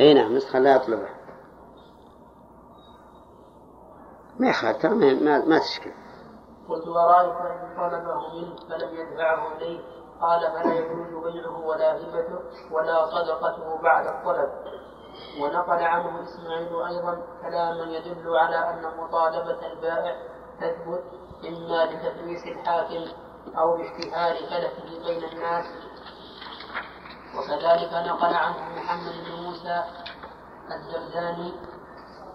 اي نعم نسخة لا يطلبه ما يخالف ترى ما, ما تشكل. قلت أرأيت إن طلبه منه فلم يدفعه إليه قال فلا يجوز بيعه ولا هبته ولا صدقته بعد الطلب. ونقل عنه إسماعيل أيضا كلاما يدل على أن مطالبة البائع تثبت إما لتدريس الحاكم أو باشتهار فلته بين الناس. وكذلك نقل عنه محمد بن موسى الزرداني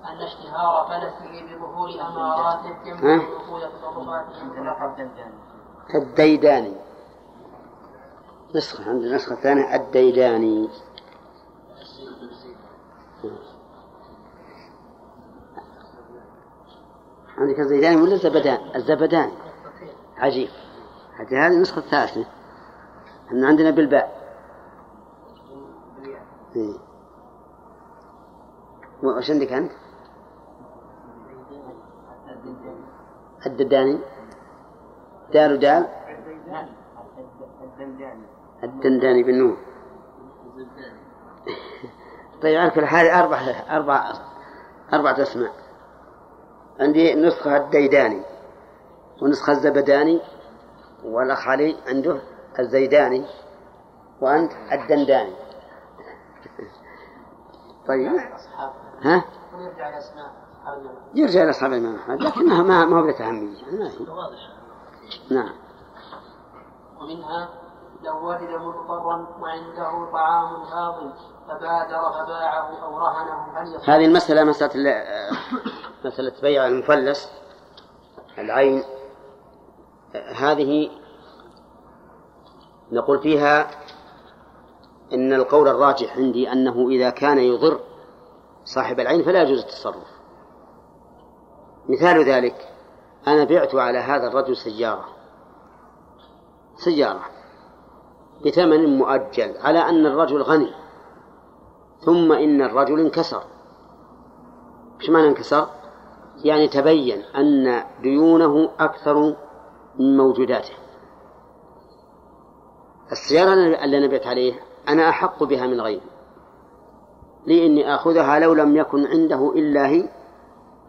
أن اشتهار فلسه بظهور أمارات يمنع دخول تصرفاته الديداني نسخة عند النسخة الثانية الديداني. عندك الزيداني ولا الزبدان؟ الزبداني عجيب. حتى هذه النسخة الثالثة. أن عندنا بالباء. إيه. وش عندك أنت؟ الدداني دال ودال. الدنداني بالنون. طيب على كل حال أربع أربع أربعة أسماء. عندي نسخة الديداني ونسخة الزبداني والأخ علي عنده الزيداني وأنت الدنداني. طيب. ها؟ يرجع إلى أصحاب الإمام. أحمد لكنها ما ما هو أهمية نعم. ومنها لو وجد مضطرا وعنده طعام فاضل فبادر فباعه أو رهنه. هل هذه المسألة مسألة مسألة بيع المفلس العين. هذه نقول فيها إن القول الراجح عندي أنه إذا كان يضر صاحب العين فلا يجوز التصرف. مثال ذلك أنا بعت على هذا الرجل سيارة. سيارة. بثمن مؤجل على أن الرجل غني ثم إن الرجل انكسر. إيش معنى انكسر؟ يعني تبين أن ديونه أكثر من موجوداته. السيارة اللي أنا بعت عليه أنا أحق بها من غيري لإني آخذها لو لم يكن عنده إلا هي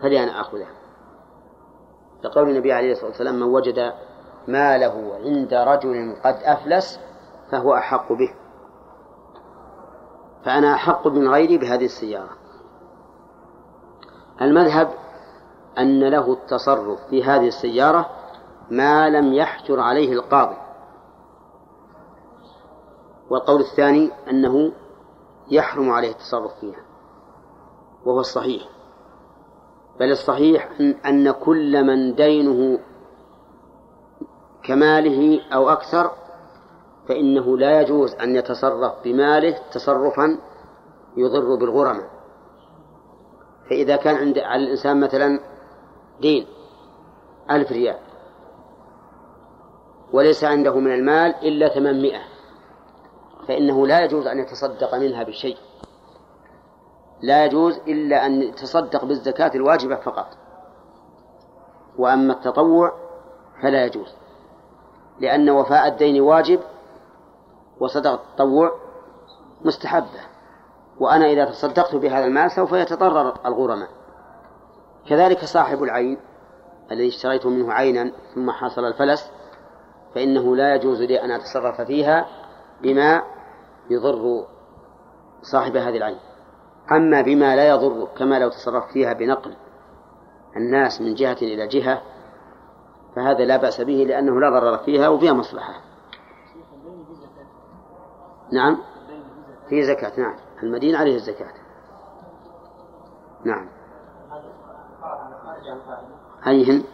فلي أنا آخذها. لقول النبي عليه الصلاة والسلام من وجد ماله عند رجل قد أفلس فهو أحق به. فأنا أحق من غيري بهذه السيارة. المذهب أن له التصرف في هذه السيارة ما لم يحجر عليه القاضي. والقول الثاني أنه يحرم عليه التصرف فيها وهو الصحيح. بل الصحيح أن كل من دينه كماله أو أكثر فإنه لا يجوز أن يتصرف بماله تصرفا يضر بالغرماء. فإذا كان عند على الإنسان مثلا دين ألف ريال وليس عنده من المال إلا ثمانمائة فإنه لا يجوز أن يتصدق منها بشيء. لا يجوز إلا أن يتصدق بالزكاة الواجبة فقط. وأما التطوع فلا يجوز لأن وفاء الدين واجب وصدق التطوع مستحبة. وأنا إذا تصدقت بهذا المال سوف يتضرر الغرماء. كذلك صاحب العين الذي اشتريت منه عينا ثم حصل الفلس فإنه لا يجوز لي أن أتصرف فيها بما يضر صاحب هذه العين. أما بما لا يضر كما لو تصرفت فيها بنقل الناس من جهة إلى جهة فهذا لا بأس به لأنه لا ضرر فيها وفيها مصلحة. نعم. في زكاة نعم. المدين عليه الزكاة. نعم. أيهن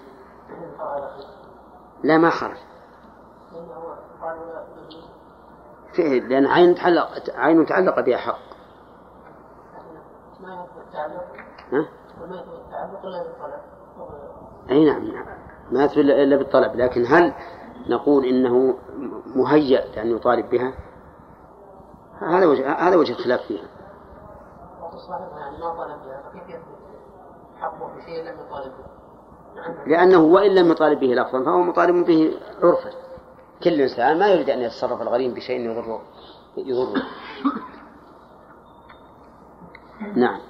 لا ما خرج. فيه لأن عين تعلق عين تعلق بها حق. ها؟ أي نعم ما يثبت إلا بالطلب. لكن هل نقول إنه مهيأ لأن يطالب بها؟ هذا وجه هذا وجه الخلاف فيها. لأنه وإن لم يطالب به لفظا فهو مطالب به عرفا. كل إنسان ما يريد أن يتصرف الغريم بشيء يضره يضره. نعم.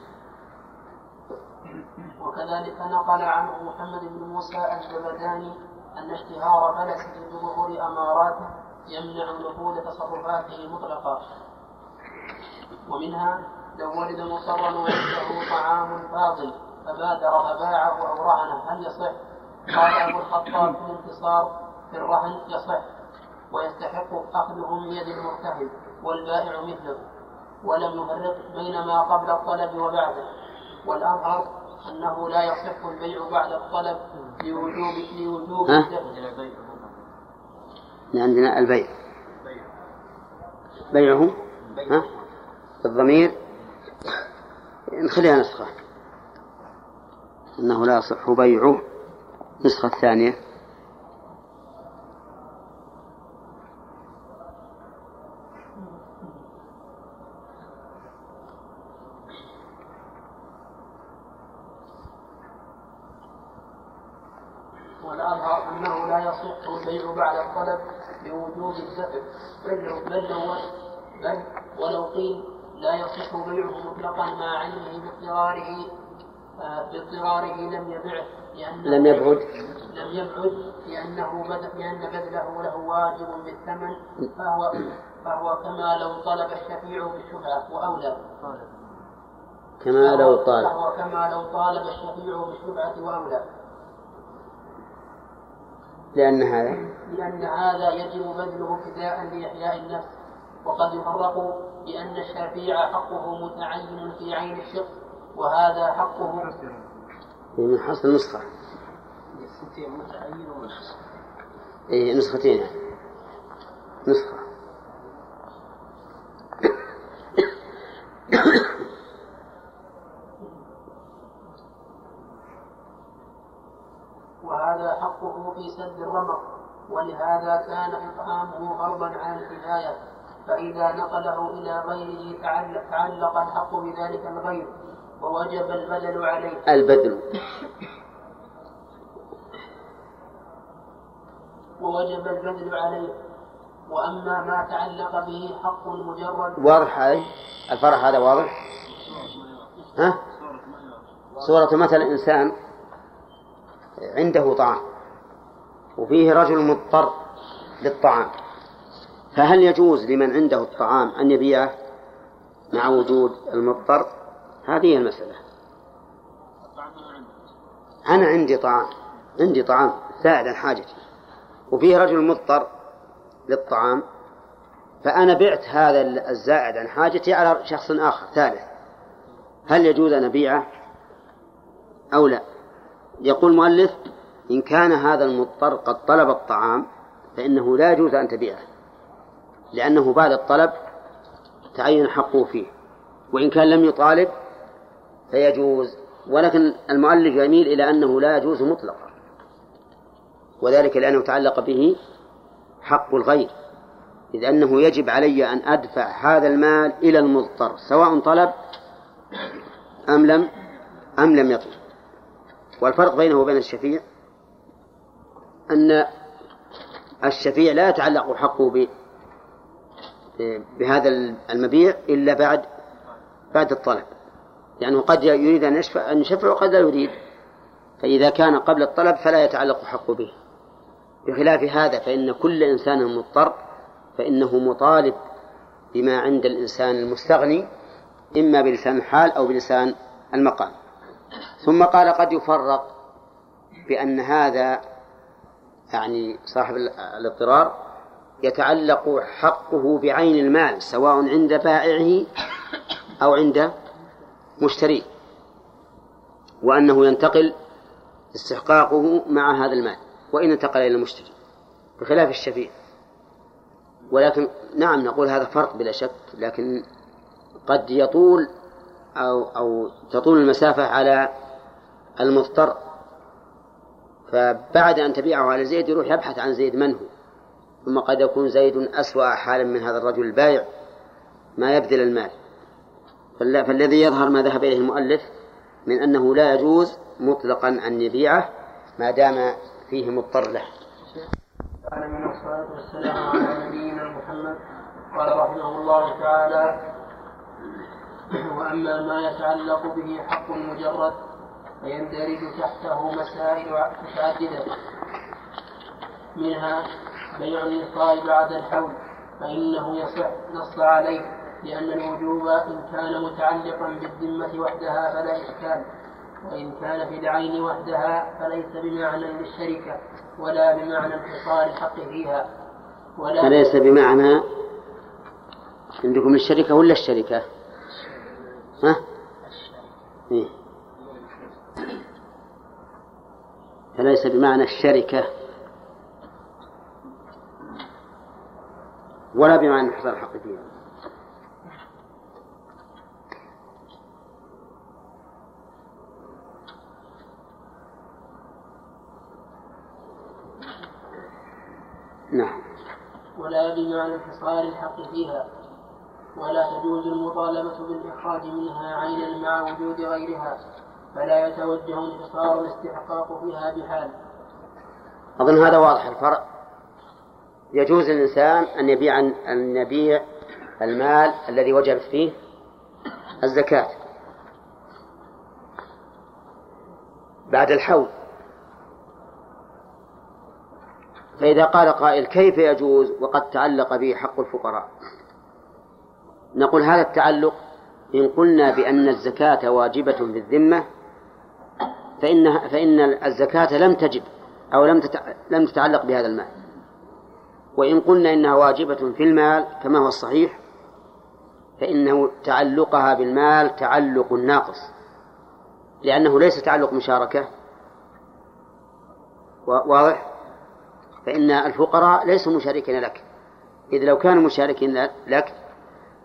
وكذلك نقل عنه محمد بن موسى الجبداني أن اشتهار فلسه بظهور أماراته يمنع نفوذ تصرفاته مطلقا. ومنها لو ولد مضطرا وعنده طعام فاضل فبادر فباعه أو رهنه هل يصح؟ قال أبو الخطاب في الانتصار في الرهن يصح ويستحق أخذه من يد المرتهن والبائع مثله ولم يفرق بين ما قبل الطلب وبعده. والأظهر أنه لا يصح البيع بعد الطلب لوجوب لوجوب عندنا البيع. بيعه ها؟ الضمير نخليها نسخة. أنه لا يصح بيعه النسخة الثانية أنه لا يصح البيع بعد الطلب لوجوب الدفع بل بل ولو قيل لا يصح بيعه مطلقا مع علمه باضطراره باضطراره لم يبعه لأنه لم يبعد. لم يبعد لأنه. لأن بذله له واجب بالثمن فهو فهو كما لو طلب الشفيع بالشفعة وأولى. كما لو طال. فهو كما لو طالب الشفيع بالشفعة وأولى. لأن هذا؟ لأن هذا يجب بذله ابتداء لإحياء النفس وقد يفرق بأن الشفيع حقه متعين في عين الشخص وهذا حقه من حصل النسخة. متعين ومنحصر إيه نسختين يعني. نسخة. وهذا حقه في سد الرمق ولهذا كان إطعامه فرضا على الكفاية فإذا نقله إلى غيره تعلق, الحق بذلك الغير ووجب البدل عليه. البدل. ووجب البذل عليه. وأما ما تعلق به حق مجرد. واضح هذا؟ الفرح هذا واضح؟ ها؟ صورة مثل إنسان عنده طعام وفيه رجل مضطر للطعام. فهل يجوز لمن عنده الطعام أن يبيعه مع وجود المضطر؟ هذه هي المسألة. أنا عندي طعام عندي طعام زائد عن حاجتي وفيه رجل مضطر للطعام فأنا بعت هذا الزائد عن حاجتي على شخص آخر ثالث. هل يجوز أن أبيعه أو لا؟ يقول المؤلف إن كان هذا المضطر قد طلب الطعام فإنه لا يجوز أن تبيعه. لأنه بعد الطلب تعين حقه فيه وإن كان لم يطالب فيجوز ولكن المؤلف يميل إلى أنه لا يجوز مطلقا وذلك لأنه تعلق به حق الغير إذ أنه يجب علي أن أدفع هذا المال إلى المضطر سواء طلب أم لم أم لم يطلب. والفرق بينه وبين الشفيع أن الشفيع لا يتعلق حقه بهذا المبيع إلا بعد بعد الطلب. لأنه قد يريد أن يشفع أن يشفع وقد لا يريد. فإذا كان قبل الطلب فلا يتعلق حقه به. بخلاف هذا فإن كل إنسان مضطر فإنه مطالب بما عند الإنسان المستغني إما بلسان الحال أو بلسان المقام. ثم قال قد يفرق بأن هذا يعني صاحب الاضطرار يتعلق حقه بعين المال سواء عند بائعه أو عند مشتريه. وأنه ينتقل استحقاقه مع هذا المال وإن انتقل إلى المشتري بخلاف الشفيع. ولكن نعم نقول هذا فرق بلا شك لكن قد يطول أو أو تطول المسافة على المضطر. فبعد أن تبيعه على زيد يروح يبحث عن زيد من هو. ثم قد يكون زيد أسوأ حالا من هذا الرجل البايع ما يبذل المال. فالذي يظهر ما ذهب إليه المؤلف من أنه لا يجوز مطلقا أن يبيعه ما دام فيه مضطر له. العالمين والصلاة والسلام على نبينا محمد قال رحمه الله تعالى وأما ما يتعلق به حق مجرد فيندرج تحته مسائل متعددة منها بيع النصاب بعد الحول فإنه يصح نص عليه لأن الوجوب إن كان متعلقا بالذمة وحدها فلا إشكال وإن كان في العين وحدها فليس بمعنى للشركة ولا بمعنى انحصار الحق فيها ولا فليس بمعنى عندكم الشركة ولا الشركة؟ ها؟ إيه؟ فليس بمعنى الشركة ولا بمعنى حصل الحق فيها. نعم. ولا بمعنى انحصار الحق فيها ولا تجوز المطالبة بالإخراج منها عينا مع وجود غيرها فلا يتوجه انحصار الاستحقاق فيها بحال. أظن هذا واضح الفرق. يجوز للإنسان أن يبيع أن يبيع المال الذي وجبت فيه الزكاة بعد الحول. فإذا قال قائل كيف يجوز وقد تعلق به حق الفقراء؟ نقول هذا التعلق إن قلنا بأن الزكاة واجبة في الذمة فإن فإن الزكاة لم تجب أو لم لم تتعلق بهذا المال. وإن قلنا إنها واجبة في المال كما هو الصحيح فإنه تعلقها بالمال تعلق ناقص لأنه ليس تعلق مشاركة. واضح؟ فإن الفقراء ليسوا مشاركين لك. إذ لو كانوا مشاركين لك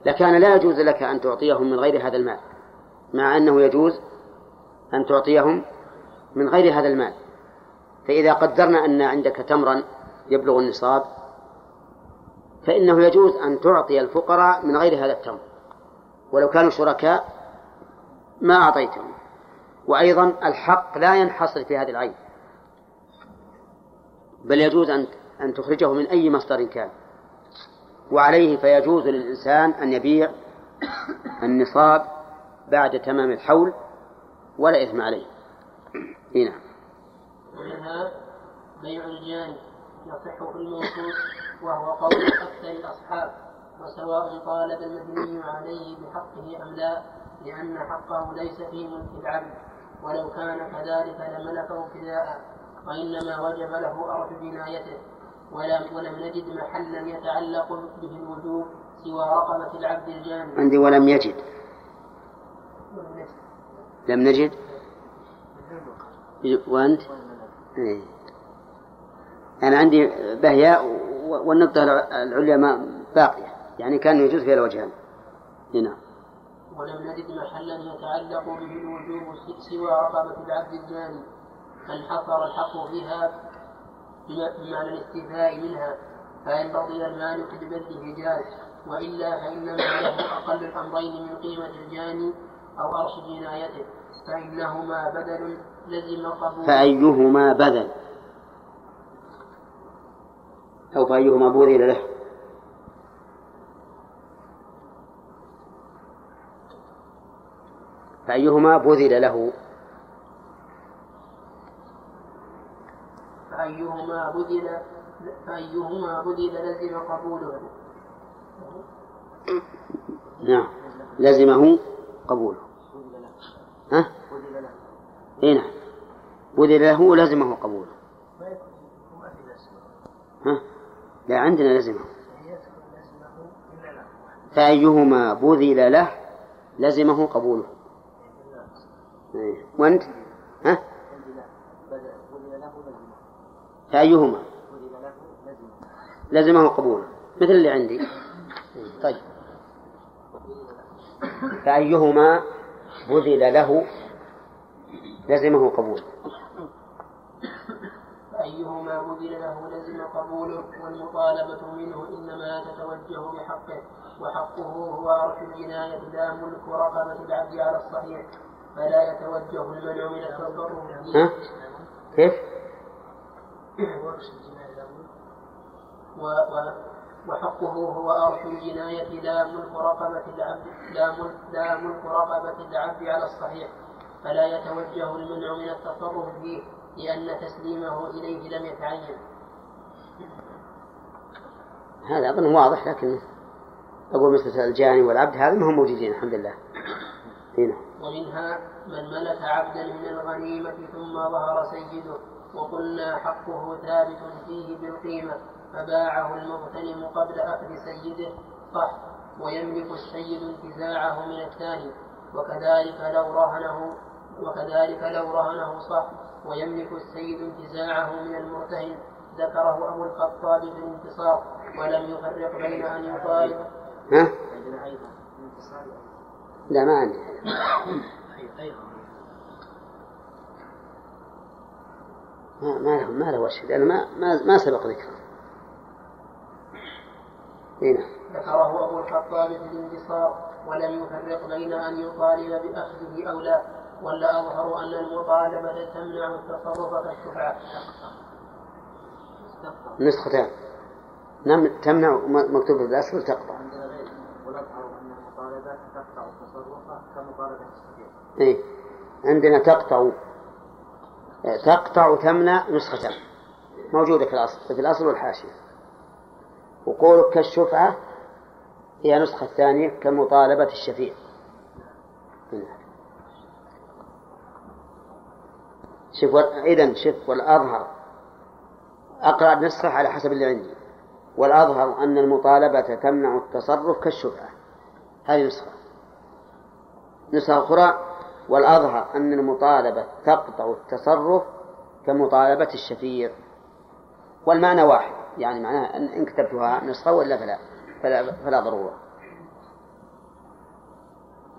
لكان لا يجوز لك أن تعطيهم من غير هذا المال مع أنه يجوز أن تعطيهم من غير هذا المال. فإذا قدرنا أن عندك تمرا يبلغ النصاب فإنه يجوز أن تعطي الفقراء من غير هذا التمر. ولو كانوا شركاء ما أعطيتهم. وأيضا الحق لا ينحصر في هذه العين. بل يجوز أن أن تخرجه من أي مصدر كان. وعليه فيجوز للإنسان أن يبيع النصاب بعد تمام الحول ولا إثم عليه. هنا نعم. ومنها بيع الجاني يصح في الموصول وهو قول أكثر الأصحاب وسواء طالب المبني عليه بحقه أم لا لأن حقه ليس في ملك العبد. ولو كان كذلك لملكه ابتداء وإنما وجب له أرث جنايته ولم ولم نجد محلا يتعلق به الوجوب سوى رقبة العبد الجاني عندي ولم يجد. لم نجد. وأنت؟ إيه. أنا عندي بهياء والنقطة العليا ما باقية. يعني كان يجوز فيها الوجهان هنا. ولم نجد محلا يتعلق به الوجوب سوى رقبة العبد الجاني انحصر الحق فيها بمعنى الاستيفاء منها. فإن رضي المالك ببذله جاز وإلا فإنما له أقل الأمرين من قيمة الجاني أو أرش جنايته. فإنهما بدل لزم قبول. فأيهما بدل؟ أو فأيهما بذل له. فأيهما بذل له. فأيهما بذل فأيهما بذل لزم قبوله. نعم. لزمه قبوله. ها؟ اي نعم. بذل له لزمه قبوله ها؟ لا عندنا لزمه. فأيهما بذل له لزمه قبوله. إيه. وأنت؟ ها؟ فأيهما؟ لزمه قبوله. مثل اللي عندي. طيب. فأيهما بذل له لزمه قبوله. فأيهما بذل له لزم قبوله والمطالبة منه إنما تتوجه بحقه وحقه هو عرش الجناية لا ملك رقبة العبد على الصحيح فلا يتوجه المنع من التصرف؟ كيف؟ وحقه هو أرش الجناية لا ملك رقبة العبد لا ملك لا ملك رقبة العبد على الصحيح فلا يتوجه المنع من التصرف فيه لأن تسليمه إليه لم يتعين. هذا أظن واضح لكن أقول مثل الجاني والعبد هذا ما هم موجودين الحمد لله. هنا ومنها من ملك عبدا من الغنيمة ثم ظهر سيده وقلنا حقه ثابت فيه بالقيمة فباعه المغتنم قبل أخذ سيده صح ويملك السيد انتزاعه من الثاني وكذلك لو رهنه وكذلك لو رهنه صح ويملك السيد انتزاعه من المرتهن ذكره أبو الخطاب في الانتصار ولم يفرق بين أن يطالب ها؟ لا ما عندي ما ما له ما له وجه لأنه ما ما ما سبق ذكره. هنا. ذكره أبو الخطاب في الانتصار ولم يفرق بين أن يطالب بأخذه أو لا ولا أظهر أن المطالبة تمنع التصرف كالشفعة. نسختان نعم تمنع مكتوب بالأسفل تقطع. ونظهر أن المطالبة تقطع التصرف كمطالبة الصحيح. إيه عندنا تقطع تقطع تمنع نسختان موجودة في الأصل في الأصل والحاشية وقولك كالشفعة هي نسخة ثانية كمطالبة الشفيع شوف إذا شوف والأظهر. أقرأ النسخة على حسب اللي عندي. والأظهر أن المطالبة تمنع التصرف كالشفعة هذه نسخة. نسخة أخرى. والأظهر أن المطالبة تقطع التصرف كمطالبة الشفيع. والمعنى واحد. يعني معناه إن كتبتها نسخة ولا فلا؟ فلا, فلا ضرورة.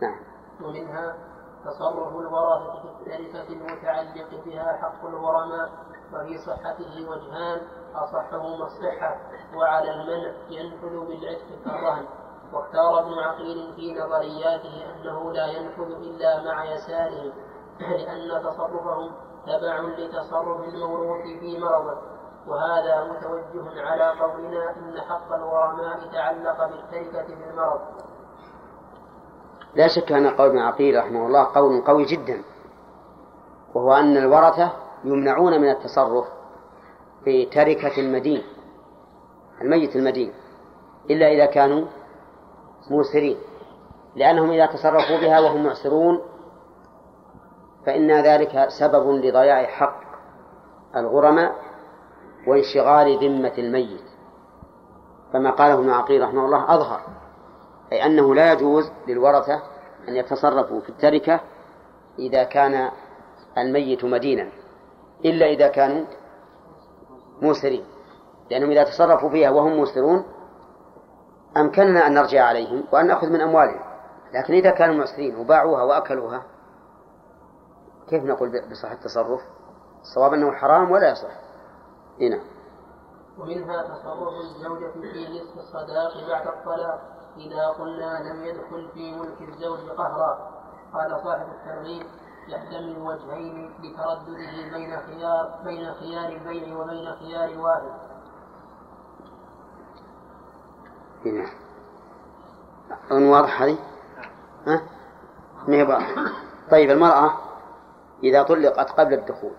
نعم. ومنها تصرف الورثة في التركة المتعلق بها حق الغرماء وفي صحته وجهان أصحهما الصحة وعلى المنع ينفذ بالعتق كالرهن. واختار ابن عقيل في نظرياته أنه لا ينفذ إلا مع يساره لأن تصرفهم تبع لتصرف الموروث في مرضه. وهذا متوجه على قولنا إن حق الغرماء تعلق بالتركة في المرض. لا شك أن قول ابن عقيل رحمه الله قول قوي جدا وهو أن الورثة يمنعون من التصرف في تركة المدين الميت المدين إلا إذا كانوا موسرين لأنهم إذا تصرفوا بها وهم معسرون فإن ذلك سبب لضياع حق الغرماء وانشغال ذمة الميت. فما قاله ابن عقيل رحمه الله أظهر. أي أنه لا يجوز للورثة أن يتصرفوا في التركة إذا كان الميت مدينا إلا إذا كانوا موسرين لأنهم إذا تصرفوا فيها وهم موسرون أمكننا أن نرجع عليهم وأن نأخذ من أموالهم لكن إذا كانوا معسرين وباعوها وأكلوها كيف نقول بصحة التصرف؟ الصواب أنه حرام ولا يصح. هنا ومنها تصرف الزوجة في نصف الصداق بعد الطلاق. إذا قلنا لم يدخل في ملك الزوج قهرا قال صاحب الترغيب يحتمل وجهين لتردده بين خيار بين خيار البيع وبين خيار واحد هنا واضح هذه؟ ها؟ ما طيب المرأة إذا طلقت قبل الدخول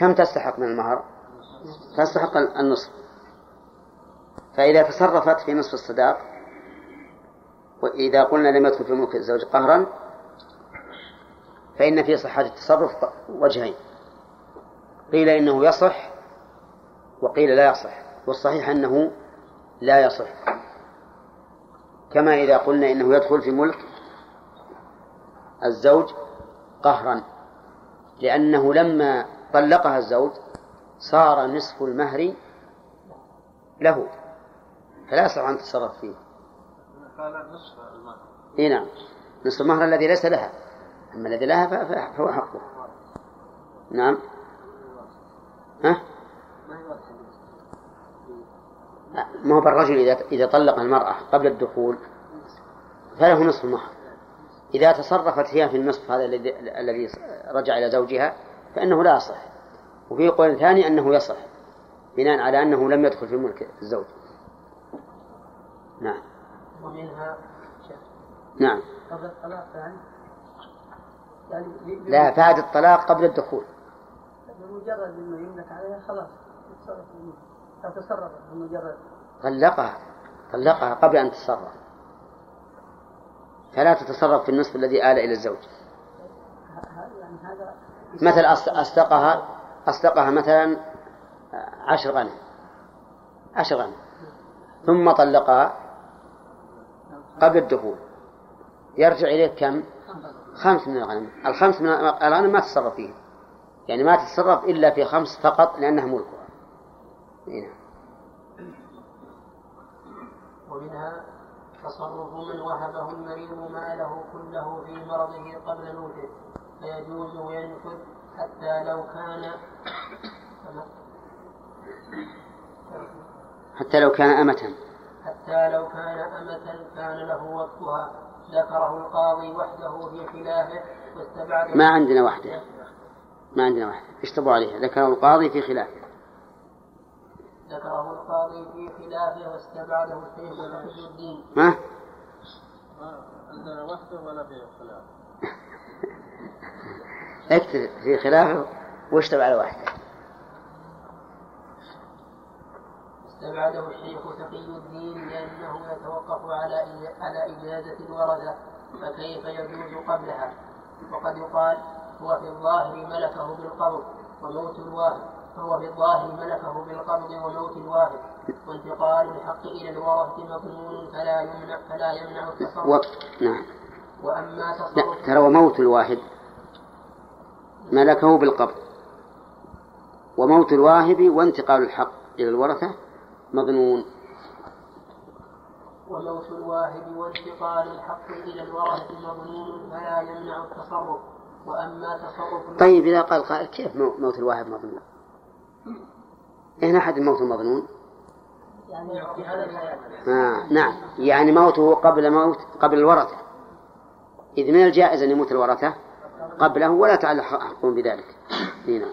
كم تستحق من المهر؟ تستحق النصف فإذا تصرفت في نصف الصداق وإذا قلنا لم يدخل في ملك الزوج قهرا فإن في صحة التصرف وجهين. قيل إنه يصح وقيل لا يصح والصحيح أنه لا يصح. كما إذا قلنا إنه يدخل في ملك الزوج قهرا لأنه لما طلقها الزوج صار نصف المهر له فلا يصح أن تتصرف فيه. قال نصف المهر. إي نعم. نصف المهر الذي ليس لها. أما الذي لها فهو حقه. نعم. ها؟ ما هو بالرجل إذا إذا طلق المرأة قبل الدخول فله نصف المهر. إذا تصرفت هي في النصف هذا الذي الذي رجع إلى زوجها فإنه لا يصح. وفي قول ثاني أنه يصح. بناء على أنه لم يدخل في ملك الزوج. نعم. ومنها نعم. قبل الطلاق يعني, يعني لا فاد الطلاق قبل الدخول. بمجرد انه يملك عليها خلاص. يتصرف أو تصرف بمجرد. طلقها. طلقها قبل أن تتصرف فلا تتصرف في النصف الذي آل إلى الزوج. مثل أصدقها أصدقها مثلا عشر غنم. عشر غنم. ثم طلقها. قبل الدخول يرجع إليه كم؟ خمس من الغنم. الخمس من الغنم ما تتصرف فيه. يعني ما تتصرف إلا في خمس فقط لأنها ملكها هنا. ومنها تصرف من وهبه المريض ماله كله في مرضه قبل موته. فيجوز وينفذ حتى لو كان حتى لو كان أمة. حتى لو كان أمة كان له وقتها ذكره القاضي وحده في خلافه واستبعد ما عندنا وحده. ما عندنا وحده. اشتبوا عليها. ذكره القاضي في خلافه. ذكره القاضي في خلافه واستبعده الشيخ تقي الدين. ما؟ عندنا وحده ولا في خلاف اكتب في خلافه واشتب على وحده. استبعده الشيخ تقي الدين لأنه يتوقف على على إجازة الورثة فكيف يجوز قبلها؟ وقد يقال هو في الظاهر ملكه بالقبض وموت الواهب فهو في الظاهر ملكه بالقبض وموت الواهب وانتقال الحق إلى الورثة مضمون فلا يمنع فلا يمنع التصرف. و... نعم. وأما تصرف ترى وموت الواهب ملكه بالقبض وموت الواهب وانتقال الحق إلى الورثة مظنون وموت الواهب وانتقال الحق إلى الورثة مظنون فلا يمنع التصرف. وأما تصرف طيب إذا قال قائل كيف مو- موت الواهب مظنون هنا أحد الموت المظنون يعني آه نعم. يعني موته قبل موت قبل الورثة. إذ من الجائز أن يموت الورثة قبله ولا تعلق حقهم بذلك. هنا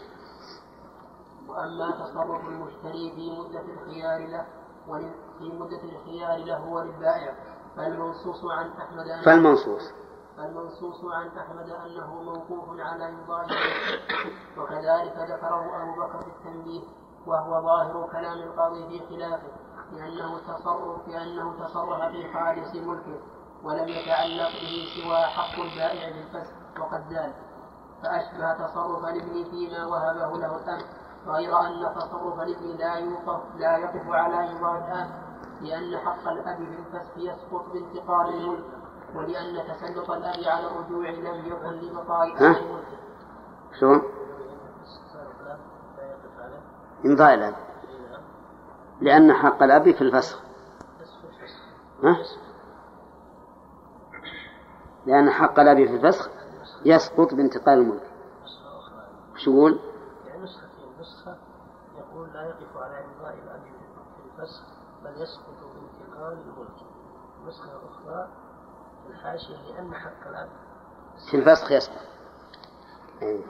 وأما تصرف المشتري في مدة الخيار له في مدة الخيار له وللبائع. فالمنصوص عن أحمد أن فالمنصوص. فالمنصوص عن أحمد أنه موقوف على إمضاء. وكذلك ذكره أبو بكر في التنبيه وهو ظاهر كلام القاضي في خلافه لأنه تصرف لأنه تصرف في خالص ملكه ولم يتعلق به سوى حق البائع بالفسخ وقد زال. فأشبه تصرف الابن فيما وهبه له الأب غير أن تصرف الابن لا يوقف لا يقف على إمضاء الآب لأن حق الأب في الفسخ يسقط بانتقال الملك ولأن تسلط الأب على الرجوع لم يكن؟ أهل ملكه شلون؟ إمضاء الأب لأن حق الأب في الفسخ ها؟ لأن حق الأب في الفسخ يسقط بانتقال الملك وش يقول؟ يعني نسخة في نسخة يقول لا يقف على إمضاء الأب في الفسخ بل يسقط بانتقال الملك. نسخة أخرى في الحاشية لأن حق الأب في الفسخ يسقط. أي.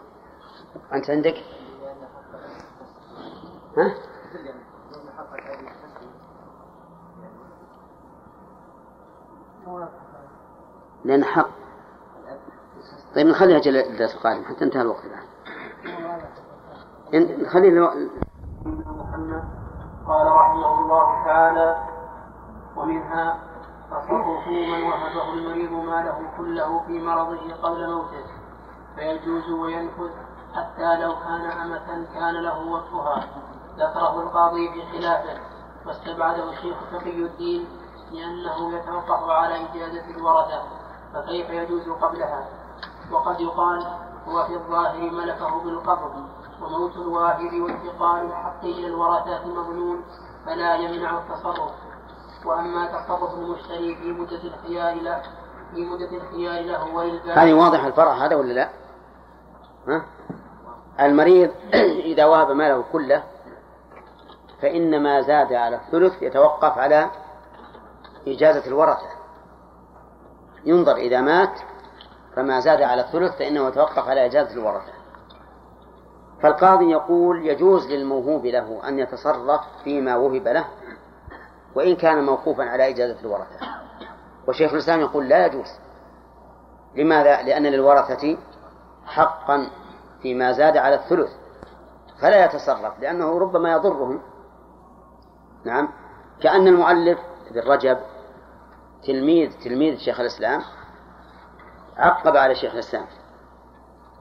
أنت عندك؟ ها؟ لأن حق طيب نخليها الدرس القادم حتى انتهى الوقت الآن. إن- نخلي ألو... محمد. قال رحمه الله تعالى ومنها تصرف من وهبه المريض ماله كله في مرضه قبل موته فيجوز وينفذ حتى لو كان أمة كان له وقتها. ذكره القاضي في خلافه واستبعده الشيخ تقي الدين لأنه يتوقف على إجازة الورثة فكيف يجوز قبلها؟ وقد يقال هو في الظاهر ملكه بالقبض. وموت الواهب وانتقال الحق إلى الورثة مظنون فلا يمنع التصرف وأما تصرف المشتري في مدة الخيار له في مدة الخيار له وللبائع هذه واضح الفرع هذا ولا لا؟ ها؟ المريض إذا وهب ماله كله فإن ما زاد على الثلث يتوقف على إجازة الورثة ينظر إذا مات فما زاد على الثلث فإنه يتوقف على إجازة الورثة فالقاضي يقول يجوز للموهوب له أن يتصرف فيما وهب له وإن كان موقوفا على إجازة الورثة. وشيخ الإسلام يقول لا يجوز. لماذا؟ لأن للورثة حقا فيما زاد على الثلث فلا يتصرف لأنه ربما يضرهم. نعم. كأن المؤلف ابن رجب تلميذ تلميذ شيخ الإسلام عقب على شيخ الإسلام.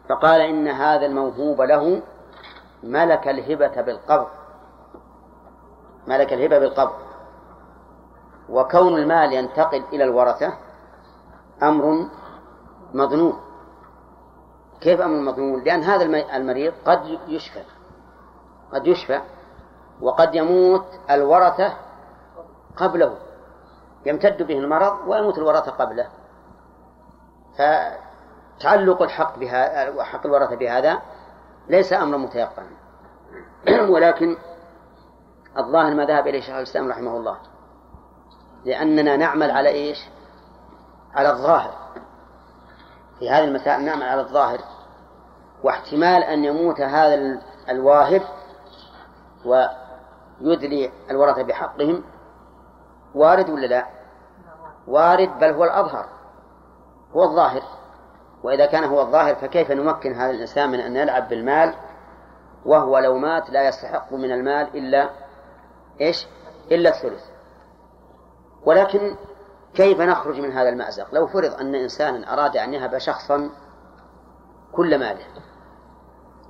فقال إن هذا الموهوب له ملك الهبة بالقبض ملك الهبة بالقبض. وكون المال ينتقل إلى الورثة أمر مظنون كيف أمر مضمون لأن هذا المريض قد يشفى قد يشفى وقد يموت الورثة قبله. يمتد به المرض ويموت الورثة قبله. فتعلق الحق بها حق الورثة بهذا ليس أمرا متيقنا. ولكن الظاهر ما ذهب إليه شيخ الإسلام رحمه الله. لأننا نعمل على إيش؟ على الظاهر. في هذه المسائل نعمل على الظاهر. واحتمال أن يموت هذا الواهب ويدلي الورثة بحقهم وارد ولا لا؟ وارد بل هو الأظهر. هو الظاهر. وإذا كان هو الظاهر فكيف نمكن هذا الإنسان من أن يلعب بالمال وهو لو مات لا يستحق من المال إلا إيش؟ إلا الثلث. ولكن كيف نخرج من هذا المأزق؟ لو فرض أن إنسانا أراد أن يهب شخصا كل ماله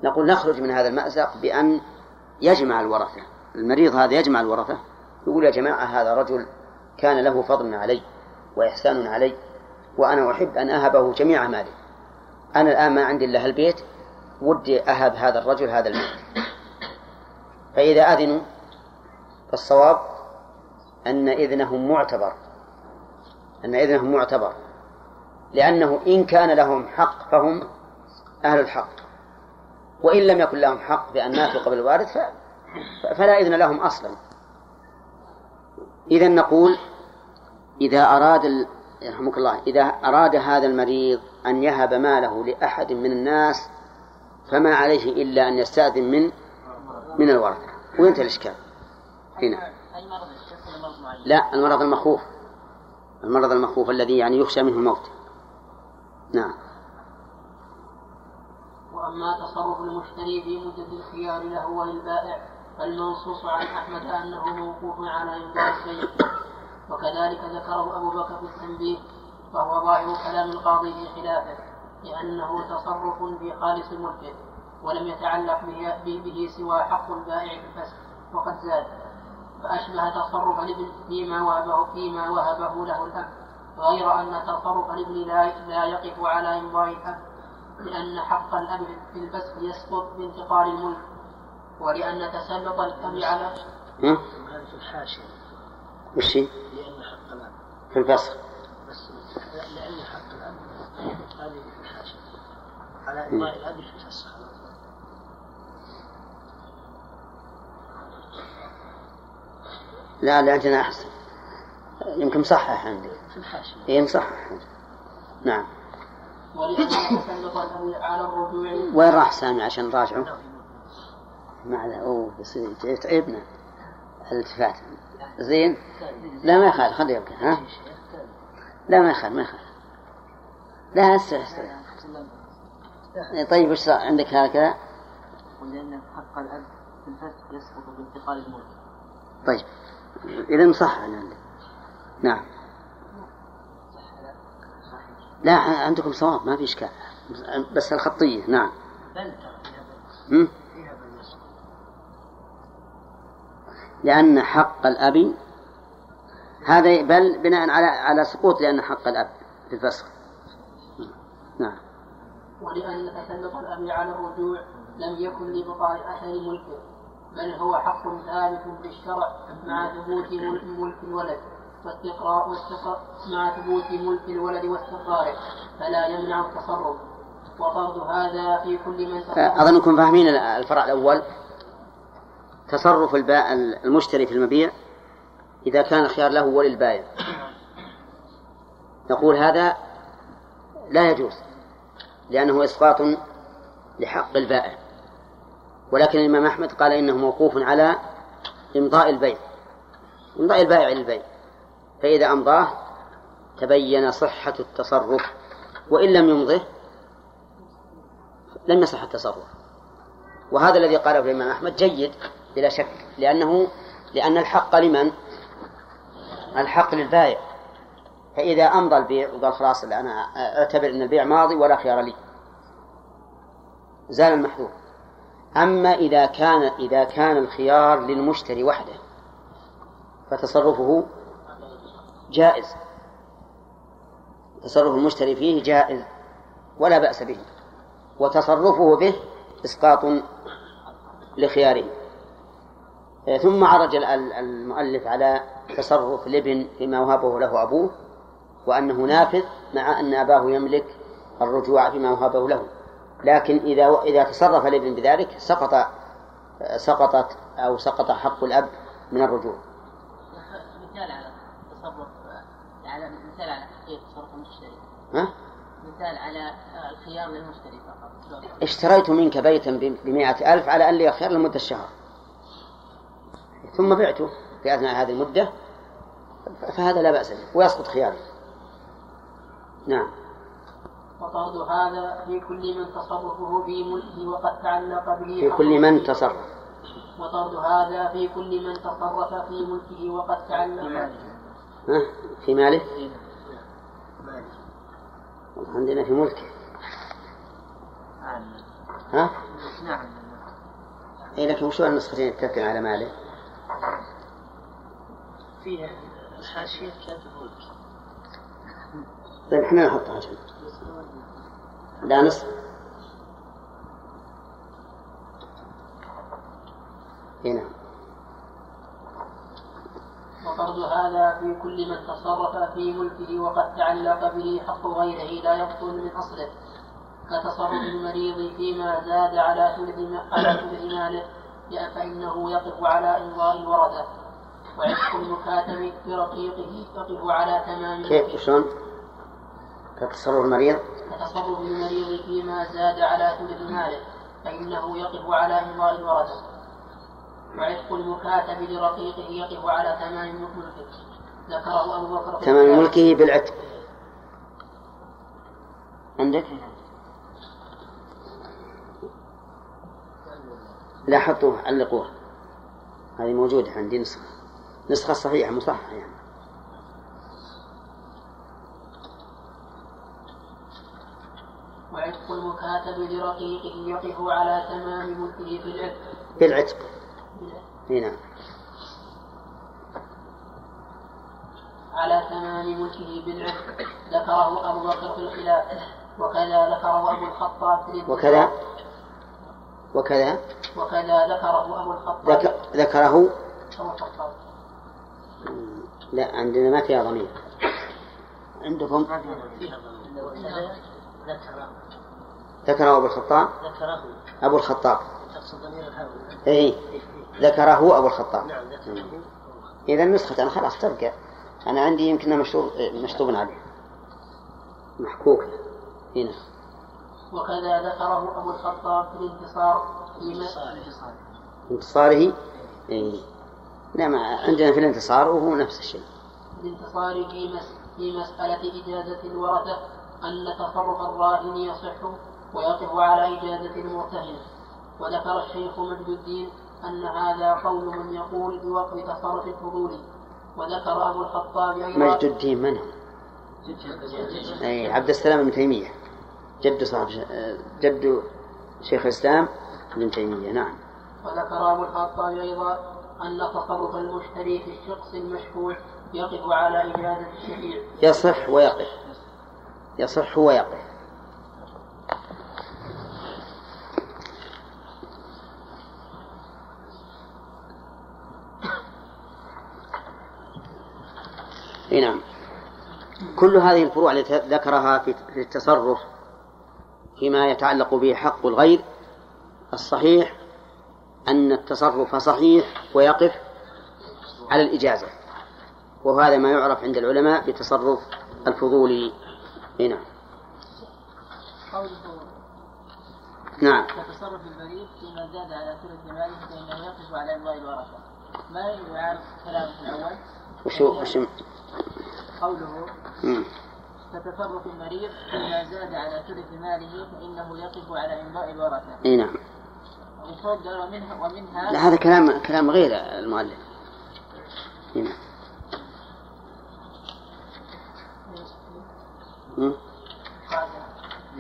نقول نخرج من هذا المأزق بأن يجمع الورثة. المريض هذا يجمع الورثة يقول يا جماعة هذا رجل كان له فضل علي وإحسان علي وأنا أحب أن أهبه جميع مالي. أنا الآن ما عندي إلا البيت ودي أهب هذا الرجل هذا المال فإذا أذنوا فالصواب أن إذنهم معتبر. أن إذنهم معتبر. لأنه إن كان لهم حق فهم أهل الحق. وإن لم يكن لهم حق بأن ماتوا قبل الوارث فلا إذن لهم أصلا. إذا نقول إذا أراد يرحمك الله إذا أراد هذا المريض أن يهب ماله لأحد من الناس فما عليه إلا أن يستأذن من من الورثة. وينتهي الإشكال. هنا لا المرض المخوف. المرض المخوف الذي يعني يخشى منه الموت. نعم. وأما تصرف المشتري في مدة الخيار له وللبائع فالمنصوص عن أحمد أنه موقوف على إمضاء البيع وكذلك ذكره أبو بكر في التنبيه. فهو ظاهر كلام القاضي في خلافه لأنه تصرف في خالص ملكه ولم يتعلق به, به سوى حق البائع في الفسخ وقد زاد. فأشبه تصرف الابن فيما وهبه فيما وهبه له الأب غير أن تصرف الابن لا, لا يقف على إمضاء الأب لأن حق الأب في الفسخ يسقط بانتقال الملك. ولأن تسلط الأب على في الحاشية وش لأن حق الأب. في الفسخ. بس لأن حق الأب هذه في الحاشية على إمضاء الأب في الفسخ لا لا عندنا أحسن يمكن مصحح عندي. في الحاشية إيه مصحح نعم. وين راح سامي عشان نراجعه؟ ما عليه. أوه يصير يتعبنا. الالتفات. زين؟ لا ما يخالف. خليه يبقى ها؟ لا ما يخالف ما يخالف. لا هسه هسه طيب وش عندك هكذا؟ ولأن حق الأب في الفسق يسقط بانتقال الملك طيب إذا صح عندك نعم. لا عندكم صواب ما في إشكال. بس الخطية نعم. لأن حق الأب هذا بل بناء على على سقوط لأن حق الأب في الفسخ. نعم. ولأن تسلط الأب على الرجوع لم يكن لبقاء أثر ملكه بل هو حق ثابت بالشرع مع ثبوت ملك الولد واستقراء واستقراء مع ثبوت ملك الولد واستقراره فلا يمنع التصرف. وفرض هذا في كل من أظنكم فاهمين الفرع الأول. تصرف المشتري في المبيع إذا كان الخيار له وللبائع. نقول هذا لا يجوز لأنه إسقاط لحق البائع. ولكن الإمام أحمد قال إنه موقوف على إمضاء البيع إمضاء البائع للبيع فإذا أمضاه تبين صحة التصرف وإن لم يمضه لم يصح التصرف. وهذا الذي قاله الإمام أحمد جيد بلا شك لأنه لأن الحق لمن؟ الحق للبائع. فإذا أمضى البيع وقال خلاص أنا أعتبر أن البيع ماضي ولا خيار لي. زال المحذور. أما إذا كان إذا كان الخيار للمشتري وحده فتصرفه جائز. تصرف المشتري فيه جائز ولا بأس به. وتصرفه به إسقاط لخياره. ثم عرج المؤلف على تصرف الابن فيما وهبه له أبوه وأنه نافذ مع أن أباه يملك الرجوع فيما وهبه له لكن إذا إذا تصرف الابن بذلك سقط سقطت أو سقط حق الأب من الرجوع. مثال على تصرف على مثال على تحقيق تصرف المشتري. ها؟ مثال على الخيار للمشتري فقط. اشتريت منك بيتا بمائة ألف على أن لي خيار لمدة شهر ثم بعته في أثناء هذه المدة فهذا لا بأس به ويسقط خياره. نعم. وطرد هذا في كل من تصرفه في ملكه وقد تعلق به في كل من تصرف. وطرد هذا في كل من تصرف في ملكه وقد تعلق ها؟ في ماله؟ عندنا في ملكه. ها؟ نعم. اي لكن وشو النسختين تتكلم على ماله؟ فيها حاشية كاتب ملك طيب إحنا نحطها عشان لا نصف هنا وفرض هذا في كل من تصرف في ملكه وقد تعلق به حق غيره لا يبطل من أصله كتصرف المريض فيما زاد على ثلث على ثلث ماله فإنه يقف على إمضاء الورثة وعتق المكاتب برقيقه يقف على تمام كيف؟ شلون؟ كتصرف المريض؟ كتصرف المريض فيما زاد على ثلث ماله. فإنه يقف على إمضاء الورثة وعتق المكاتب لرقيقه يقف على تمام ملكه. ذكره أبو بكر تمام ملكه بالعتق. عندك؟ لا حطوه علقوه هذه موجودة عندي نسخة. نسخة صحيحة مصححة يعني. وعتق المكاتب لرقيقه يقف على تمام ملكه في العتق. بالعتق. نعم على تمام ملكه بالعتق ذكره أبو بكر في الخلاف. وكذا ذكره أبو الخطاب في وكذا. وكذا وكذا ذكره أبو الخطاب. ذك... ذكره؟ أبو الخطاب. لا عندنا ما فيها ضمير. عندكم؟ ذكره أبو الخطاب؟ ذكره. أبو الخطاب. تقصد ضمير الهاوي إيه ذكره أبو الخطاب. نعم ذكره. إذا نسخة أنا خلاص تبقى. أنا عندي يمكنها مشطوب مشطوب عليه محكوك. هنا. وكذا ذكره أبو الخطاب في الانتصار في انتصاره إيه. نعم عندنا في الانتصار وهو نفس الشيء. الانتصار في مس في مسألة إجازة الورثة أن تصرف الراهن يصح ويقف على إجازة المرتهن وذكر الشيخ مجد الدين أن هذا قول من يقول بوقف تصرف الفضول. وذكر أبو الخطاب أيضا مجد الدين من هو؟ أي عبد السلام بن تيمية. جد صاحب جد شيخ الإسلام ابن تيمية نعم. وذكر أبو الخطاب أيضا أن تصرف المشتري في الشخص المشفوع يقف على إجازة الشفيع. يصح ويقف. يصح ويقف. إي نعم. كل هذه الفروع التي ذكرها في التصرف فيما يتعلق به حق الغير الصحيح أن التصرف صحيح ويقف على الإجازة وهذا ما يعرف عند العلماء بتصرف الفضولي هنا نعم. كتصرف المريض فيما زاد على ثلث ماله فإنه يقف على إمضاء الورثة. ما يعرف كلامه الأول؟ وشو وشو؟ قوله كتصرف المريض فيما زاد على ثلث ماله فإنه يقف على إمضاء الورثة إي نعم. قال ومنها ومنها لا هذا كلام كلام غير المؤلف. هنا مم.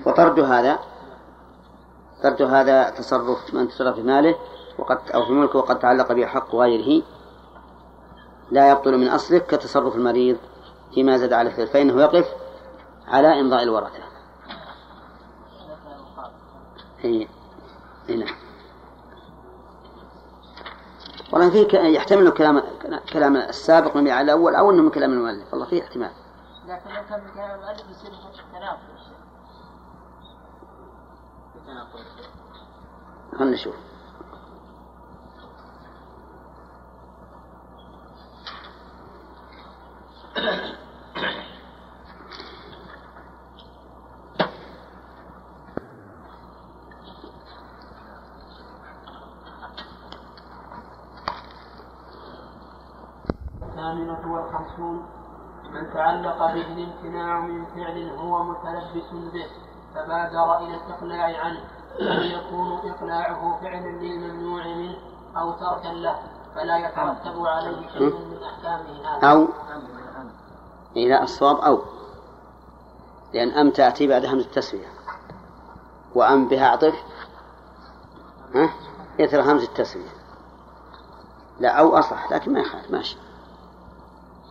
وطرد هذا طرد هذا تصرف من تصرف في ماله وقد أو في ملكه وقد تعلق به حق غيره لا يبطل من أصله كتصرف المريض فيما زاد على الثلث فإنه يقف على إمضاء الورثة هي هنا والله في يحتمل كلام كلام السابق من على الأول أو أنه من كلام المؤلف. والله فيه احتمال. لكن لو كان من كلام المؤلف يصير تناقض خلنا نشوف الثامنة والخمسون من تعلق به الامتناع من فعل هو متلبس به فبادر إلى الإقلاع عنه أن يكون إقلاعه فعلا للممنوع منه أو تركا له فلا يترتب عليه شيء من أحكامه هذا. أو إلى الصواب أو لأن أم تأتي بعد همزة التسوية وأم بها عطف ها؟ إثر همزة التسوية لا أو أصح لكن ما يخالف ماشي.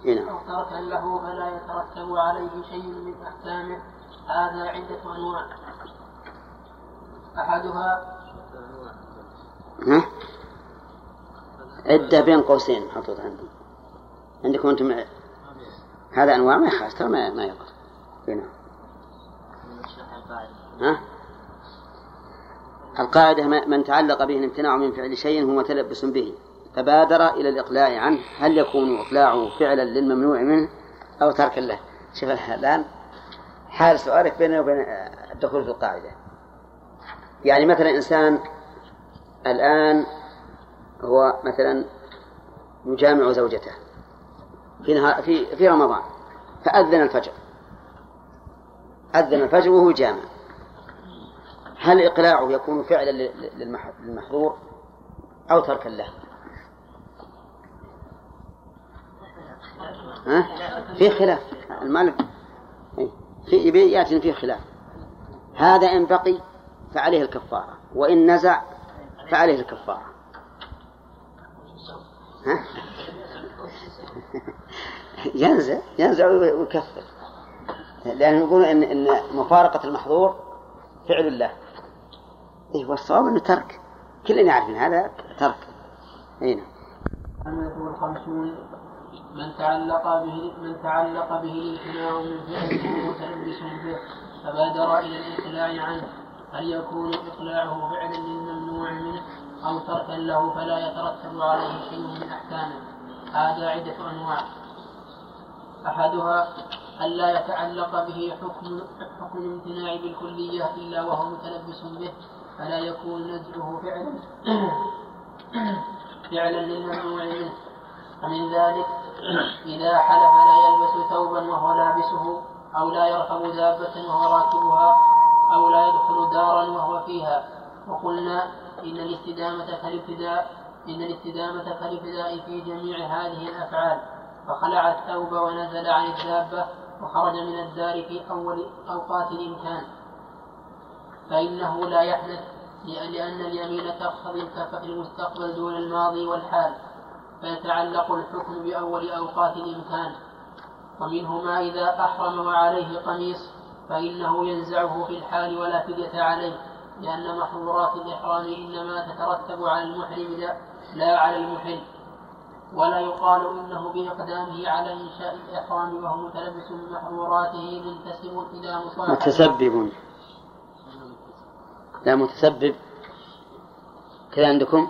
هنا أو تركا له فلا يترتب عليه شيء من أحكامه. هذا عدة أنواع. أحدها ها؟ عدة بين قوسين محطوط عندي عندكم أنتم هذا أنواع ما يخالف ترى ما ما يضر هنا ها؟ القاعدة من تعلق به الامتناع من فعل شيء هو متلبس به. فبادر إلى الإقلاع عنه. هل يكون إقلاعه فعلا للممنوع منه أو تركا له؟ شوف الآن حال سؤالك بينه وبين الدخول في القاعدة. يعني مثلا إنسان الآن هو مثلا يجامع زوجته في نهار في في رمضان فأذن الفجر. أذن الفجر وهو جامع هل إقلاعه يكون فعلا للمحظور أو تركا له؟ ها؟ في خلاف. المالك في يأتي فيه خلاف. هذا إن بقي فعليه الكفارة. وإن نزع فعليه الكفارة. ها؟ ينزع ينزع ويكفر. لأنه يقول إن إن مفارقة المحظور فعل الله. إيه والصواب إنه ترك. كلنا يعرف إن هذا ترك. أين نعم. من تعلق به من تعلق به الامتناع من فعله متلبس به فبادر إلى الإقلاع عنه. هل يكون إقلاعه فعلا للممنوع منه أو تركا له فلا يترتب عليه شيء من أحكامه؟ هذا عدة أنواع. أحدها ألا يتعلق به حكم حكم الامتناع بالكلية إلا وهو متلبس به فلا يكون نزعه فعلا. فعلا للممنوع منه. ومن ذلك إذا حلف لا يلبس ثوبا وهو لابسه أو لا يركب دابة وهو راكبها أو لا يدخل دارا وهو فيها. وقلنا إن الاستدامة كالابتداء إن الاستدامة كالابتداء في جميع هذه الأفعال. فخلع الثوب ونزل عن الدابة وخرج من الدار في أول أوقات الإمكان. فإنه لا يحدث لأن اليمين تقتضي المستقبل دون الماضي والحال. فيتعلق الحكم بأول أوقات الإمكان. ومنه ما إذا أحرم وعليه قميص فإنه ينزعه في الحال ولا فدية عليه لأن محظورات الإحرام إنما تترتب على المحرم لا, لا على المحل. ولا يقال إنه بإقدامه على إنشاء الإحرام وهو متلبس بمحظوراته منتسب إلى مصالحة متسبب. لا متسبب. كذا عندكم؟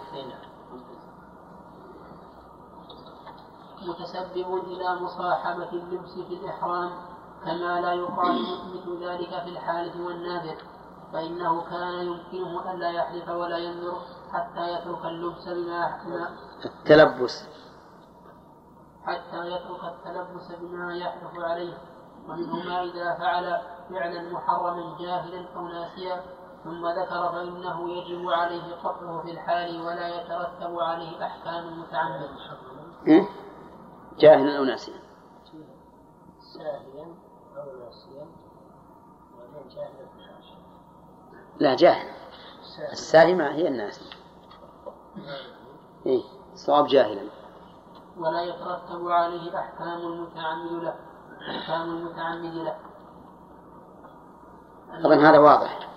متسبب إلى مصاحبة اللبس في الإحرام كما لا يقال مثل ذلك في الحالة والنادر فإنه كان يمكنه ألا يحلف ولا ينذر حتى يترك اللبس بما التلبس. حتى يترك التلبس بما يحلف عليه ومنه ما إذا فعل فعلا محرما جاهلا أو ناسيا ثم ذكر فإنه يجب عليه قطعه في الحال ولا يترتب عليه أحكام متعمد. جاهلا أو ناسيا؟ ساهيا أو ناسيا جاهلا لا جاهل. الساهي ما هي الناسي إيه صواب جاهلا. ولا يترتب عليه أحكام المتعمد له. أحكام المتعمد له. طبعا هذا واضح.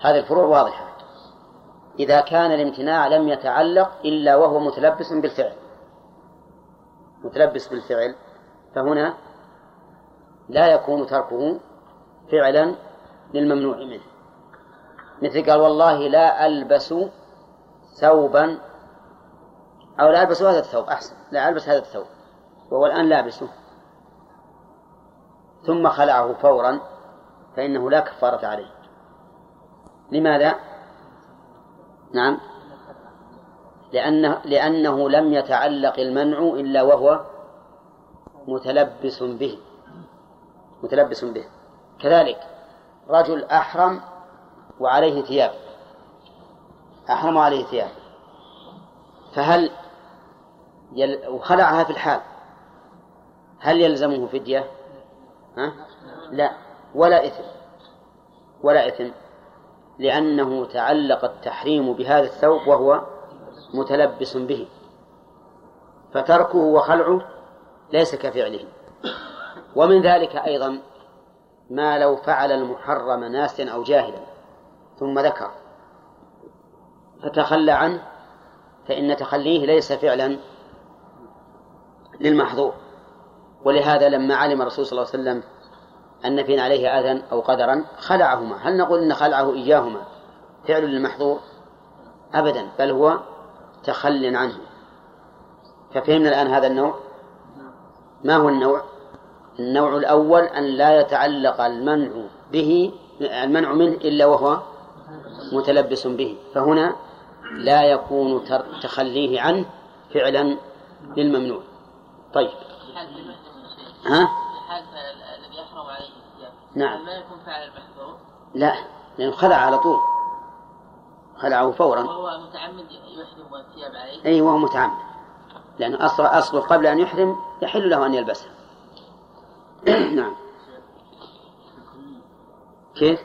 هذه الفروع واضحة. إذا كان الامتناع لم يتعلق إلا وهو متلبس بالفعل. متلبس بالفعل فهنا لا يكون تركه فعلا للممنوع منه. مثل قال والله لا ألبس ثوبا أو لا ألبس هذا الثوب أحسن لا ألبس هذا الثوب وهو الآن لابسه. ثم خلعه فورا فإنه لا كفارة عليه. لماذا؟ نعم. لأنه, لأنه لم يتعلق المنع إلا وهو متلبس به. متلبس به. كذلك رجل أحرم وعليه ثياب. أحرم وعليه ثياب. فهل يل... وخلعها في الحال. هل يلزمه فدية؟ ها؟ لا. ولا إثم. ولا إثم. لأنه تعلق التحريم بهذا الثوب وهو متلبس به. فتركه وخلعه ليس كفعله. ومن ذلك أيضا ما لو فعل المحرم ناسيا أو جاهلا. ثم ذكر. فتخلى عنه فإن تخليه ليس فعلا للمحظور. ولهذا لما علم الرسول صلى الله عليه وسلم أن فينا عليه أذى أو قدرا خلعهما. هل نقول إن خلعه إياهما فعل للمحظور؟ أبدا. بل هو تخل عنه. ففهمنا الآن هذا النوع؟ ما هو النوع؟ النوع الأول أن لا يتعلق المنع به المنع منه إلا وهو متلبس به. فهنا لا يكون تخليه عنه فعلا للممنوع. طيب. ها؟ الذي يحرم عليه نعم. ما يكون فعل المحظور؟ لا لأنه خلع على طول. خلعه فورا. وهو متعمد يحرم الثياب عليه؟ أي وهو متعمد. أصل أصله قبل أن يحرم يحل له أن يلبسها نعم. كيف؟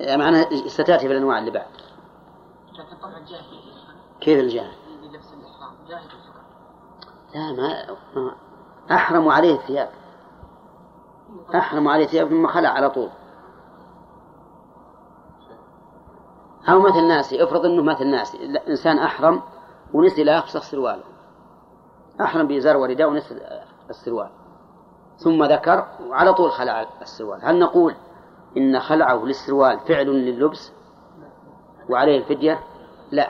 معناها ستأتي في الأنواع اللي بعد. كيف الجاهل؟ لا ما أحرم عليه الثياب. أحرم عليه الثياب ثم خلع على طول. أو مثل ناسي افرض أنه مثل ناسي. إنسان أحرم ونسي لا يفسخ سرواله أحرم بإزار ورداء ونسي السروال. ثم ذكر وعلى طول خلع السروال. هل نقول إن خلعه للسروال فعل لللبس وعليه الفدية؟ لا؟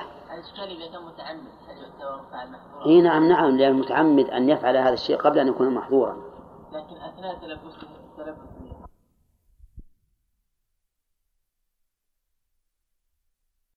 إي نعم نعم لأن المتعمد أن يفعل هذا الشيء قبل أن يكون محظورا. لكن أثناء تلبسه تلبس